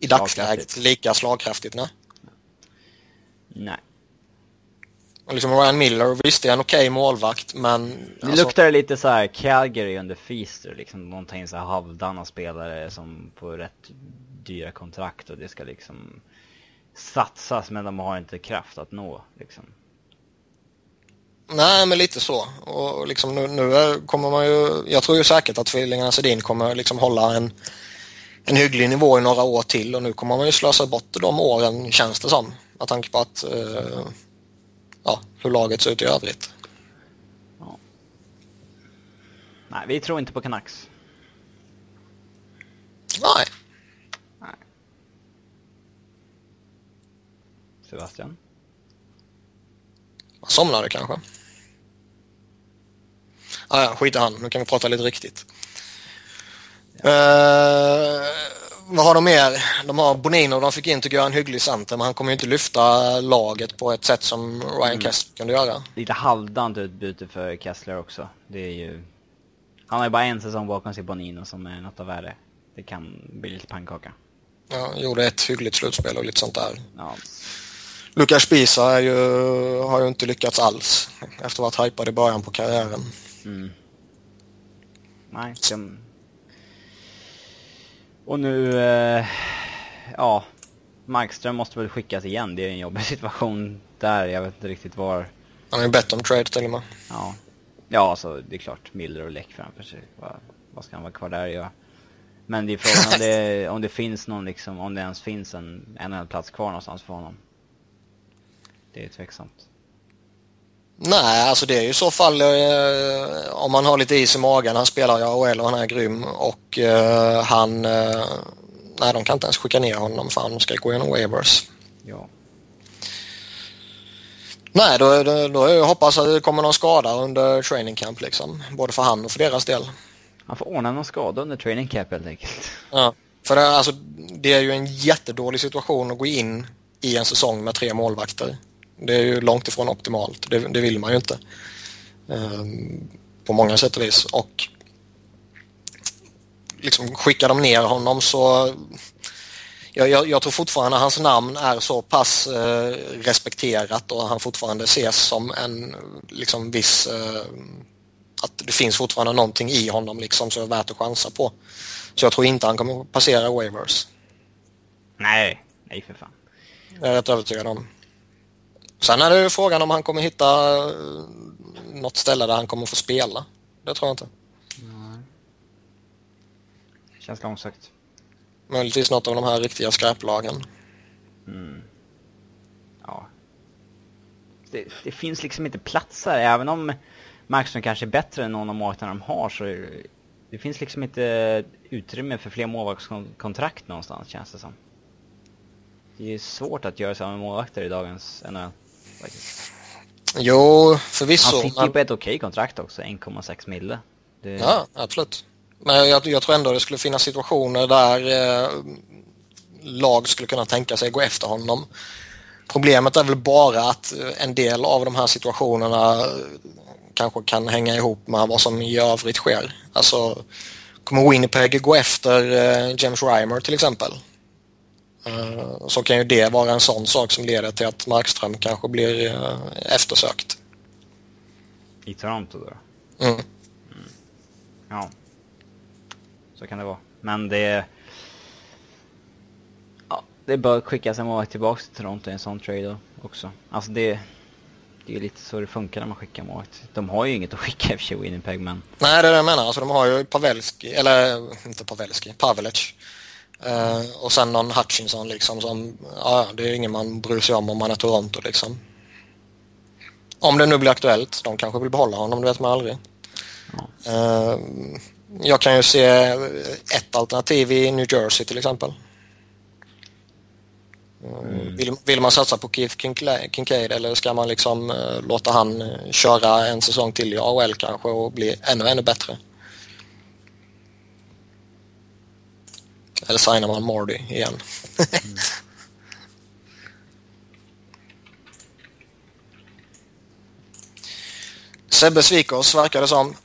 i dagsläget lika slagkraftigt. Nej? Nej. Och liksom Ryan Miller, visst det är en okej målvakt men... Det alltså- luktar lite så här Calgary under Feaster, liksom någonting så här halvdana spelare som på rätt dyra kontrakt och det ska liksom satsas men de har inte kraft att nå liksom. Nej, men lite så. Och liksom nu, nu är, kommer man ju... Jag tror ju säkert att tvillingarna Sedin kommer liksom hålla en, en hygglig nivå i några år till och nu kommer man ju slösa bort de åren, känns det som. Med tanke på att... Eh, ja, hur laget ser ut i övrigt. Nej, vi tror inte på Canucks. Nej. Sebastian? Man somnade kanske. Ah, ja, skit i han. Nu kan vi prata lite riktigt. Eh, vad har de mer? De har Bonino, de fick in tycker jag en hygglig center men han kommer ju inte lyfta laget på ett sätt som Ryan Kessler kunde göra. Lite halvdant utbyte för Kessler också. Det är ju... Han har ju bara en säsong bakom sig Bonino som är något av värde. Det kan bli lite pannkaka. Ja, gjorde ett hyggligt slutspel och lite sånt där. Ja, Lukas Spisa är ju, har ju inte lyckats alls efter att ha varit hypad i början på karriären. mm. Nej, de... Och nu... Eh, ja, Markström måste väl skickas igen. Det är en jobbig situation där. Jag vet inte riktigt var... Han har ju bett om trade till och med. Ja, ja alltså det är klart. Miller och Läck framför sig. Vad, vad ska han vara kvar där och göra? Men det är frågan om det, om det finns någon liksom, om det ens finns en NHL-plats kvar någonstans för honom. Det är tveksamt. Nej, alltså det är ju i så fall eh, om man har lite is i magen. Han spelar i AHL och han är grym och eh, han... Eh, nej, de kan inte ens skicka ner honom för han ska gå igenom waivers. Ja. Nej, då, då, då jag hoppas att det kommer någon skada under training camp liksom. Både för han och för deras del. Han får ordna någon skada under training camp helt enkelt. Ja, för det, alltså, det är ju en jättedålig situation att gå in i en säsong med tre målvakter. Det är ju långt ifrån optimalt. Det, det vill man ju inte. Um, på många sätt och vis. Och liksom skickar de ner honom så jag, jag, jag, tror fortfarande hans namn är så pass eh, respekterat och han fortfarande ses som en liksom viss eh, att det finns fortfarande någonting i honom liksom som är värt att chansa på. Så jag tror inte han kommer passera waivers. Nej, nej för fan. Jag är rätt övertygad om. Sen är det ju frågan om han kommer hitta eh, något ställe där han kommer få spela. Det tror jag inte. Nej. Känns långsökt. Möjligtvis något av de här riktiga skräplagen. Mm. Ja. Det, det, finns liksom inte platser, även om Markström kanske är bättre än någon av målvakterna de har så det, det finns liksom inte utrymme för fler målvaktskontrakt någonstans känns det som. Det är svårt att göra samma målvakter i dagens NHL. Jo, förvisso. Han fick ju på ett okej kontrakt också, 1,6 mille. Det... Ja, absolut. Men jag, jag, tror ändå det skulle finnas situationer där eh, lag skulle kunna tänka sig gå efter honom. Problemet är väl bara att en del av de här situationerna kanske kan hänga ihop med vad som i övrigt sker. Alltså, kommer Winnipeg gå efter eh, James Reimer till exempel? Eh, så kan ju det vara en sån sak som leder till att Markström kanske blir eh, eftersökt. I Toronto då? Mm. mm. Ja. Så kan det vara. Men det... Ja, det bör skickas en målvakt tillbaka till Toronto i en sån trade också. Alltså det... Det är lite så det funkar när man skickar målvakt. De har ju inget att skicka i och för sig, Winnipeg, men... Nej, det är det jag menar. Alltså de har ju Pavelski, eller inte Pavelski, Pavelic. Uh, och sen någon Hutchinson liksom som, ja det är ingen man bryr sig om om man är Toronto liksom. Om det nu blir aktuellt. De kanske vill behålla honom, det vet man aldrig. Uh, jag kan ju se ett alternativ i New Jersey till exempel. Mm. Vill, vill, man satsa på Keith Kincaid eller ska man liksom uh, låta han köra en säsong till i AHL kanske och bli ännu, ännu bättre? Eller signar man Mardy igen? mm. Sebbe sviker oss verkar det som.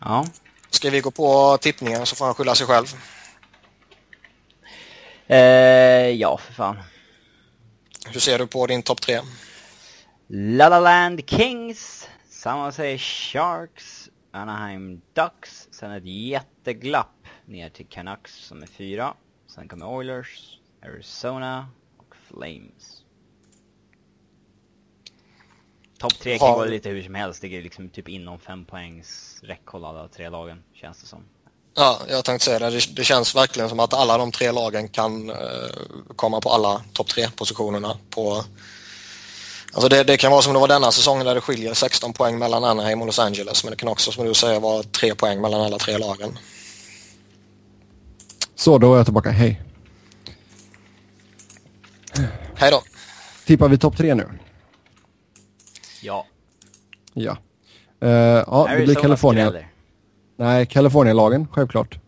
Ja. Ska vi gå på tippningen så får han skylla sig själv. Eh, ja, för fan. Hur ser du på din topp tre? La La Land Kings, samma säger Sharks, Anaheim Ducks, sen ett jätteglapp ner till Canucks som är fyra. Sen kommer Oilers, Arizona och Flames. Topp tre kan gå lite hur som helst. Det är liksom typ inom fem poängs räckhåll alla tre lagen, känns det som. Ja, jag tänkte säga det. Det, känns verkligen som att alla de tre lagen kan uh, komma på alla topp tre positionerna på Alltså det, det, kan vara som det var denna säsongen där det skiljer 16 poäng mellan Anaheim och Los Angeles men det kan också som du säger vara tre poäng mellan alla tre lagen. Så, då är jag tillbaka. Hej. Hej då. Tippar vi topp tre nu? Ja. Ja. Uh, ja, det blir Kalifornien. Nej, Kalifornienlagen, självklart.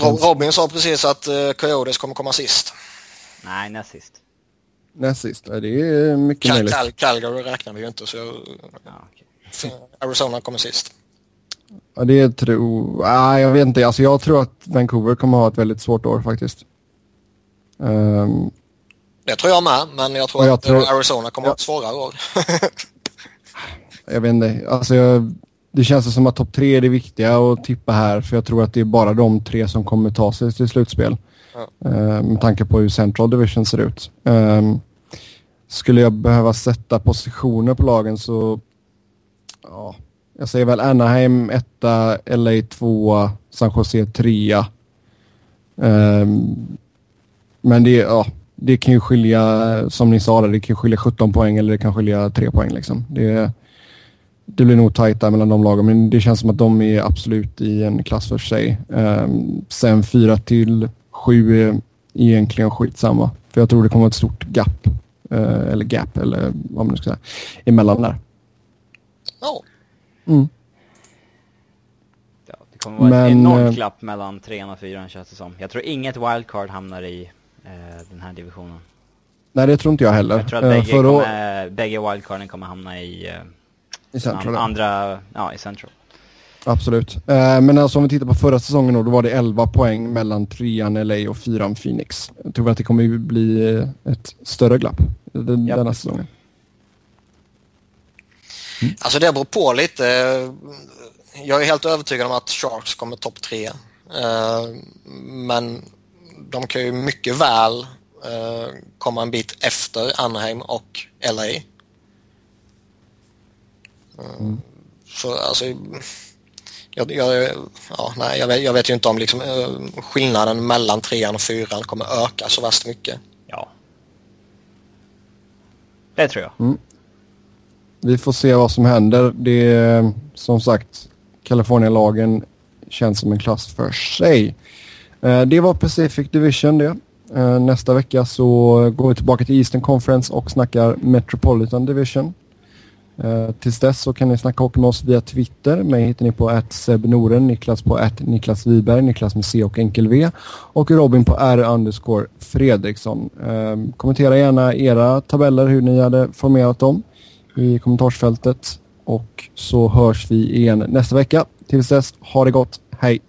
Robin sa precis att uh, Coyotes kommer komma sist. Nej, näst sist. Näst sist? Det är mycket Cal möjligt. Cal Calgary räknar vi ju inte, så ja, okay. Arizona kommer sist. Ja, det tror... Nej, jag vet inte. Alltså, jag tror att Vancouver kommer ha ett väldigt svårt år faktiskt. Um... Det tror jag med, men jag tror jag att tror... Arizona kommer ja. ha ett svårare år. jag vet inte. Alltså, jag... Det känns som att topp tre är det viktiga att tippa här, för jag tror att det är bara de tre som kommer ta sig till slutspel. Ja. Uh, med tanke på hur Central Division ser ut. Um... Skulle jag behöva sätta positioner på lagen så... Ja, jag säger väl Anaheim etta, LA tvåa, San Jose trea. Um, men det, ja, det kan ju skilja, som ni sa, det kan skilja 17 poäng eller det kan skilja 3 poäng. Liksom. Det, det blir nog tajta mellan de lagen, men det känns som att de är absolut i en klass för sig. Um, sen 4 till 7 är egentligen skitsamma, för jag tror det kommer ett stort gap uh, eller gap, eller vad man nu ska säga. Emellan där. Oh. Mm. Ja, det kommer vara Men, ett enormt eh, klapp mellan trean och fyran känns det som. Jag tror inget wildcard hamnar i eh, den här divisionen. Nej, det tror inte jag heller. Jag tror att Eh, bägge, förra å- kommer, bägge wildcarden kommer hamna i, eh, I Central, andra, ja i central. Absolut. Eh, men alltså om vi tittar på förra säsongen då, då var det 11 poäng mellan trean LA och fyran Phoenix. Jag tror att det kommer bli eh, ett större glapp den, denna säsongen. Alltså det beror på lite. Jag är helt övertygad om att Sharks kommer topp tre. Eh, Men de kan ju mycket väl eh, komma en bit efter Anaheim och LA. Eh, Så alltså, jag, jag, ja, nej, jag, vet, jag vet ju inte om liksom, skillnaden mellan trean och fyran kommer öka så värst mycket. Ja. Det tror jag. Vi får se vad som händer. Det är som sagt, Kalifornienlagen känns som en klass för sig. Eh, det var Pacific Division det. Eh, nästa vecka så går vi tillbaka till Eastern Conference och snackar Metropolitan Division. Eh, tills dess så kan ni snacka hockey med oss via Twitter. Mig hittar ni på @sebnoren, Niklas på att Niklas Wiberg, Niklas med C och enkel V och Robin på R underscore Fredriksson. Kommentera gärna era tabeller, hur ni hade formerat dem i kommentarsfältet och så hörs vi igen nästa vecka. Tills dess, ha det gott, hej!